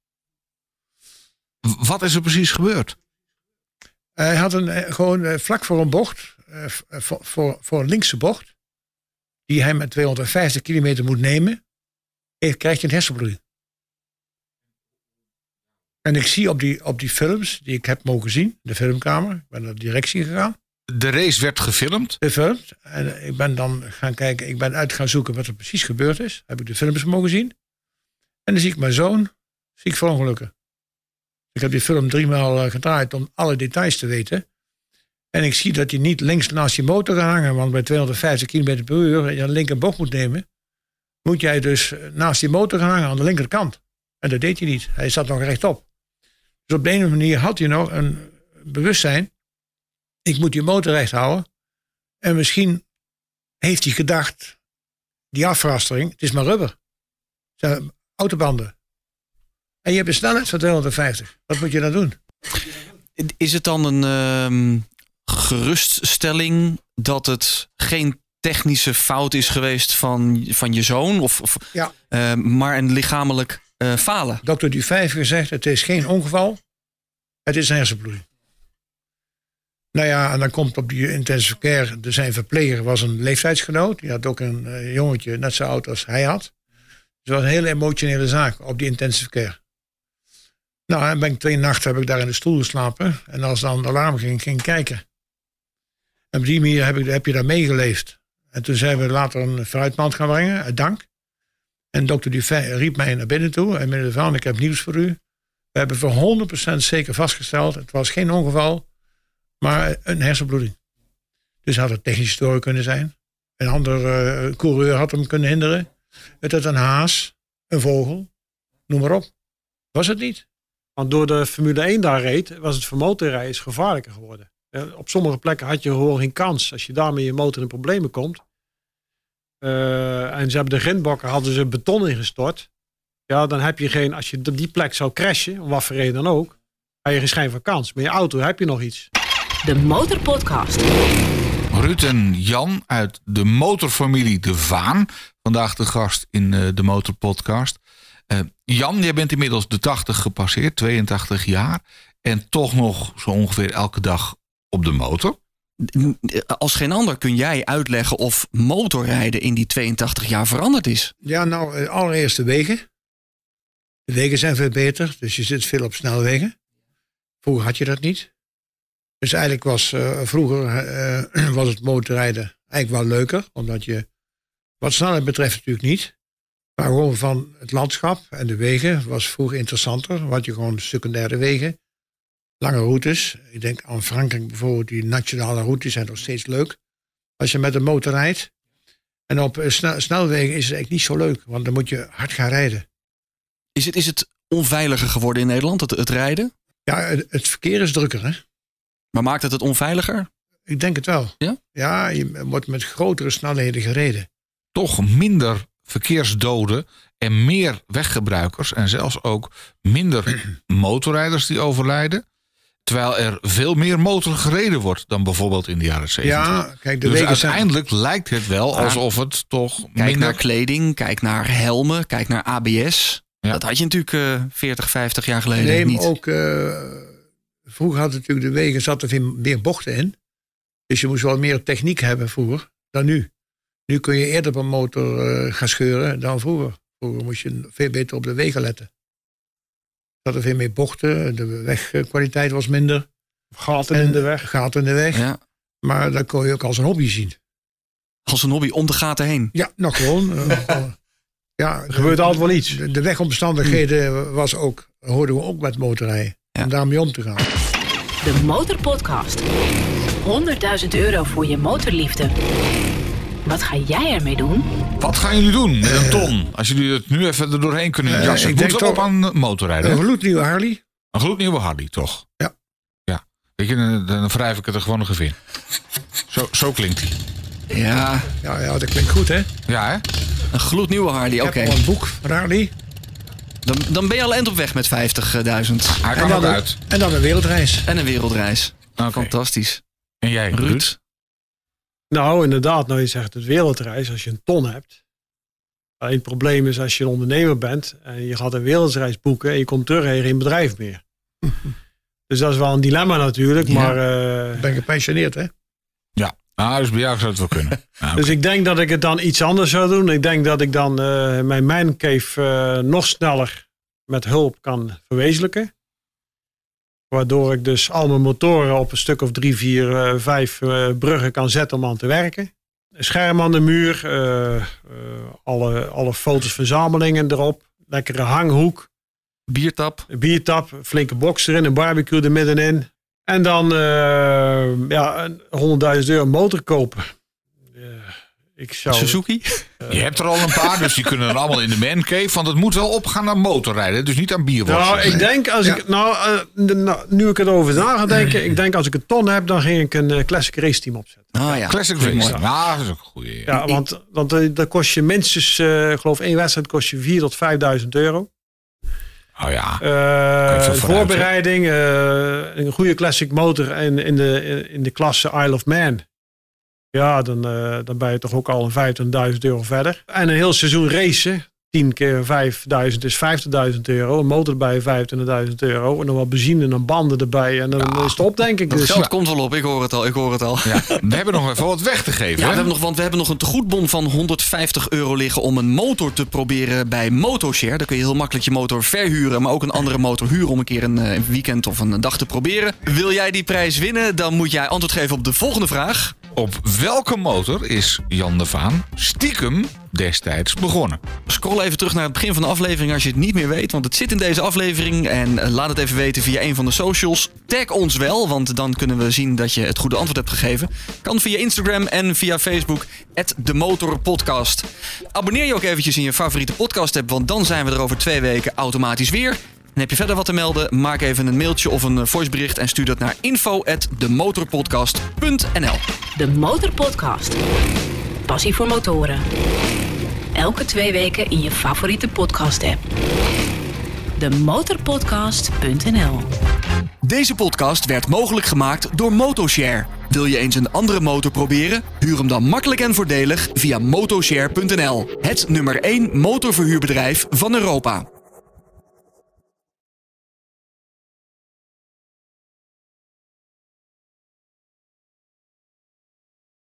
S3: Wat is er precies gebeurd?
S5: Hij had een, eh, gewoon eh, vlak voor een bocht, eh, voor, voor, voor een linkse bocht, die hij met 250 kilometer moet nemen, heeft, krijgt hij een hersenbloeding. En ik zie op die, op die films die ik heb mogen zien, de filmkamer, ik ben naar de directie gegaan,
S3: De race werd gefilmd.
S5: gefilmd. En ik ben dan gaan kijken, ik ben uit gaan zoeken wat er precies gebeurd is. Heb ik de films mogen zien. En dan zie ik mijn zoon, zie ik verongelukken. Ik heb die film driemaal uh, gedraaid om alle details te weten. En ik zie dat hij niet links naast je motor gaat hangen, want bij 250 km per uur je een linker bocht moet nemen, moet jij dus eh, naast die motor gaan hangen aan de linkerkant. En dat deed hij niet. Hij zat nog rechtop. Dus op de andere manier had hij nog een bewustzijn. Ik moet die motor recht houden. En misschien heeft hij gedacht, die afrastering, het is maar rubber. Het zijn autobanden. En je hebt een snelheid van 250. Wat moet je dan doen?
S1: Is het dan een ehm, geruststelling dat het geen technische fout is geweest van, van je zoon, of, of,
S5: Ja.
S1: eh, maar een lichamelijk eh, falen?
S5: Dr. Dufay heeft gezegd, het is geen ongeval. Het is een hersenbloeding. Nou ja, en dan komt op die intensive care, de zijn verpleger was een leeftijdsgenoot. Die had ook een eh, jongetje net zo oud als hij had. Dus het was een hele emotionele zaak op die intensive care. Nou, en ben ik twee nachten heb ik daar in de stoel geslapen. En als dan de alarm ging, ging ik kijken. En op die manier heb, ik, heb je daar meegeleefd. En toen zijn we later een fruitmand gaan brengen, dank. En dokter Dufay riep mij naar binnen toe. En meneer de Vaan, ik heb nieuws voor u. We hebben voor 100% zeker vastgesteld. Het was geen ongeval, maar een hersenbloeding. Dus had het technisch door kunnen zijn. Een andere eh, coureur had hem kunnen hinderen. Het had een haas, een vogel, noem maar op. Was het niet?
S4: Want door de Formule 1 daar reed, was het voor motorrijden gevaarlijker geworden. Eh, Op sommige plekken had je gewoon geen kans. Als je daarmee je motor in problemen komt. Eh, en ze hebben de grindbakken hadden ze beton ingestort. Ja, dan heb je geen, als je op die plek zou crashen, om wat voor reden dan ook, heb je geen schijn van kans. Maar je auto heb je nog iets.
S2: De Motorpodcast.
S3: Ruud en Jan uit de motorfamilie De Vaan. Vandaag de gast in eh, de Motorpodcast. Eh, Jan, jij bent inmiddels de 80 gepasseerd, 82 jaar. En toch nog zo ongeveer elke dag op de motor.
S1: Als geen ander kun jij uitleggen of motorrijden in die 82 jaar veranderd is.
S5: Ja, nou, eh, allereerst de wegen. De wegen zijn veel beter, dus je zit veel op snelwegen. Vroeger had je dat niet. Dus eigenlijk was eh, vroeger eh, [CLEARS THROAT] was het motorrijden eigenlijk wel leuker, omdat je wat snelheid betreft natuurlijk niet. Maar gewoon van het landschap en de wegen was vroeger interessanter. Want je gewoon secundaire wegen, lange routes. Ik denk aan Frankrijk bijvoorbeeld, die nationale routes zijn nog steeds leuk. Als je met een motor rijdt. En op eh, snel, snelwegen is het eigenlijk niet zo leuk, want dan moet je hard gaan rijden.
S1: Is het, is het onveiliger geworden in Nederland, het, het rijden?
S5: Ja, het, het verkeer is drukker, hè?
S1: Maar maakt het het onveiliger?
S5: Ik denk het wel.
S1: Ja?
S5: Ja, je wordt met grotere snelheden gereden.
S3: Toch minder verkeersdoden en meer weggebruikers. En zelfs ook minder [CLEARS THROAT] motorrijders die overlijden. Terwijl er veel meer motor gereden wordt dan bijvoorbeeld in de jaren 70.
S5: Ja, kijk, de
S3: dus
S5: wegen zijn...
S3: uiteindelijk lijkt het wel alsof het toch
S1: Kijk
S3: minder...
S1: naar kleding, kijk naar helmen, kijk naar ABS.
S3: Ja.
S1: Dat had je natuurlijk eh 40, 50 jaar geleden
S5: Nee,
S1: niet.
S5: maar ook... eh, vroeger had natuurlijk de wegen zaten veel meer bochten in. Dus je moest wel meer techniek hebben vroeger dan nu. Nu kun je eerder op een motor eh, gaan scheuren dan vroeger. Vroeger moest je veel beter op de wegen letten. Er zaten veel meer bochten, de wegkwaliteit was minder.
S4: Gaten in de weg.
S5: Gaten in de weg.
S1: Ja.
S5: Maar dat kon je ook als een hobby zien.
S1: Als een hobby om de gaten heen.
S5: Ja, nog gewoon. eh, [LAUGHS] gewoon. ja,
S4: Er gebeurt altijd wel iets.
S5: de, de wegomstandigheden was ook, hoorden we ook met motorrijden.
S1: Ja.
S5: Om daarmee om te gaan.
S2: De Motorpodcast. 100.000 euro voor je motorliefde. Wat ga jij ermee doen?
S3: Wat gaan jullie doen met een ton? Als jullie het nu even er doorheen kunnen
S5: Eh,
S3: jassen.
S5: ik
S3: moet
S5: denk
S3: wel op
S5: toch-
S3: aan motorrijden.
S5: Een gloednieuwe Harley.
S3: Een gloednieuwe Harley, toch?
S5: Ja.
S3: Ja. Weet je, dan, dan wrijf ik het er gewoon nog even in. Zo, zo klinkt hij.
S1: Ja,
S5: Ja, ja, dat klinkt goed, hè?
S3: Ja, hè?
S1: een gloednieuwe Harley. Oké,
S5: al een boek Harley.
S1: dan, dan ben je al eind op weg met 50.000.
S3: Hij
S5: En
S3: kan
S5: dan,
S3: ook
S5: een,
S3: uit.
S5: en dan een wereldreis.
S1: En een wereldreis.
S3: Oké.
S1: Fantastisch.
S3: En jij,
S1: Ruud?
S3: Ruud?
S4: Nou, inderdaad, nou je zegt het wereldreis, als je een ton hebt. Alleen het probleem is als je een ondernemer bent en je gaat een wereldreis boeken en je komt terug en je geen bedrijf meer. [LAUGHS] dus dat is wel een dilemma natuurlijk,
S1: Ja.
S4: maar...
S5: Ik
S4: eh,
S5: ben gepensioneerd, hè?
S3: Ja. Ah, dus bij jou zou het wel kunnen. [LAUGHS] Ah.
S4: Dus ik denk dat ik het dan iets anders zou doen. Ik denk dat ik dan eh, mijn mancave eh nog sneller met hulp kan verwezenlijken. Waardoor ik dus al mijn motoren op een stuk of drie, vier, eh, vijf eh, bruggen kan zetten om aan te werken. Een scherm aan de muur, eh, alle, alle foto's verzamelingen erop. Lekkere hanghoek,
S1: Biertap.
S4: biertap, flinke box erin, een barbecue er middenin. En dan eh, ja, een 100.000 euro motor kopen. Eh, ik zou,
S1: Suzuki.
S3: Je hebt er al een paar, dus die kunnen er allemaal in de mancave. Want het moet wel opgaan naar motorrijden, dus niet aan bierworsten.
S4: Nou, ik denk als ik, nou, eh, de- nou, nu ik erover na ga denken, ik denk als ik een ton heb, dan ging ik een eh, classic race team opzetten.
S1: Ah ja.
S3: Classic race.
S1: mooi.
S3: Ja, dat is ook een goeie.
S4: Ja, want, want eh, dan kost je minstens, eh, ik geloof één wedstrijd kost je 4 tot 5.000 euro.
S3: Oh ja.
S4: Eh, voorbereiding, eh, een goede classic motor en in de, in de klasse Isle of Man. Ja, dan, eh, dan ben je toch ook al een 25.000 euro verder. En een heel seizoen racen. 10 keer 5000 is 50.000 euro. Een motor erbij 25.000 euro. En dan wat benzine en dan banden erbij. En dan is het op, denk ik.
S1: Dat
S4: Dus.
S1: geld komt wel op, ik hoor het al, ik hoor het al.
S3: ja. We hebben nog even wat weg te geven.
S1: Ja, we hebben nog, want we hebben nog een tegoedbon van 150 euro liggen om een motor te proberen bij Motoshare. Daar kun je heel makkelijk je motor verhuren, maar ook een andere motor huren om een keer een eh, weekend of een dag te proberen. Wil jij die prijs winnen, dan moet jij antwoord geven op de volgende vraag.
S3: Op welke motor is Jan de Vaan stiekem destijds begonnen?
S1: Scroll even terug naar het begin van de aflevering als je het niet meer weet, want het zit in deze aflevering. En eh, laat het even weten via een van de socials. Tag ons wel, want dan kunnen we zien dat je het goede antwoord hebt gegeven. Kan via Instagram en via Facebook, de Motorpodcast. Abonneer je ook eventjes in je favoriete podcast app, want dan zijn we er over twee weken automatisch weer. En heb je verder wat te melden, maak even een mailtje of een eh, voicebericht en stuur dat naar info@demotorpodcast.nl.
S2: De Motorpodcast. Passie voor motoren. Elke twee weken in je favoriete podcast-app. Demotorpodcast.nl
S1: Deze podcast werd mogelijk gemaakt door Motoshare. Wil je eens een andere motor proberen? Huur hem dan makkelijk en voordelig via motoshare.nl. Het nummer 1 motorverhuurbedrijf van Europa.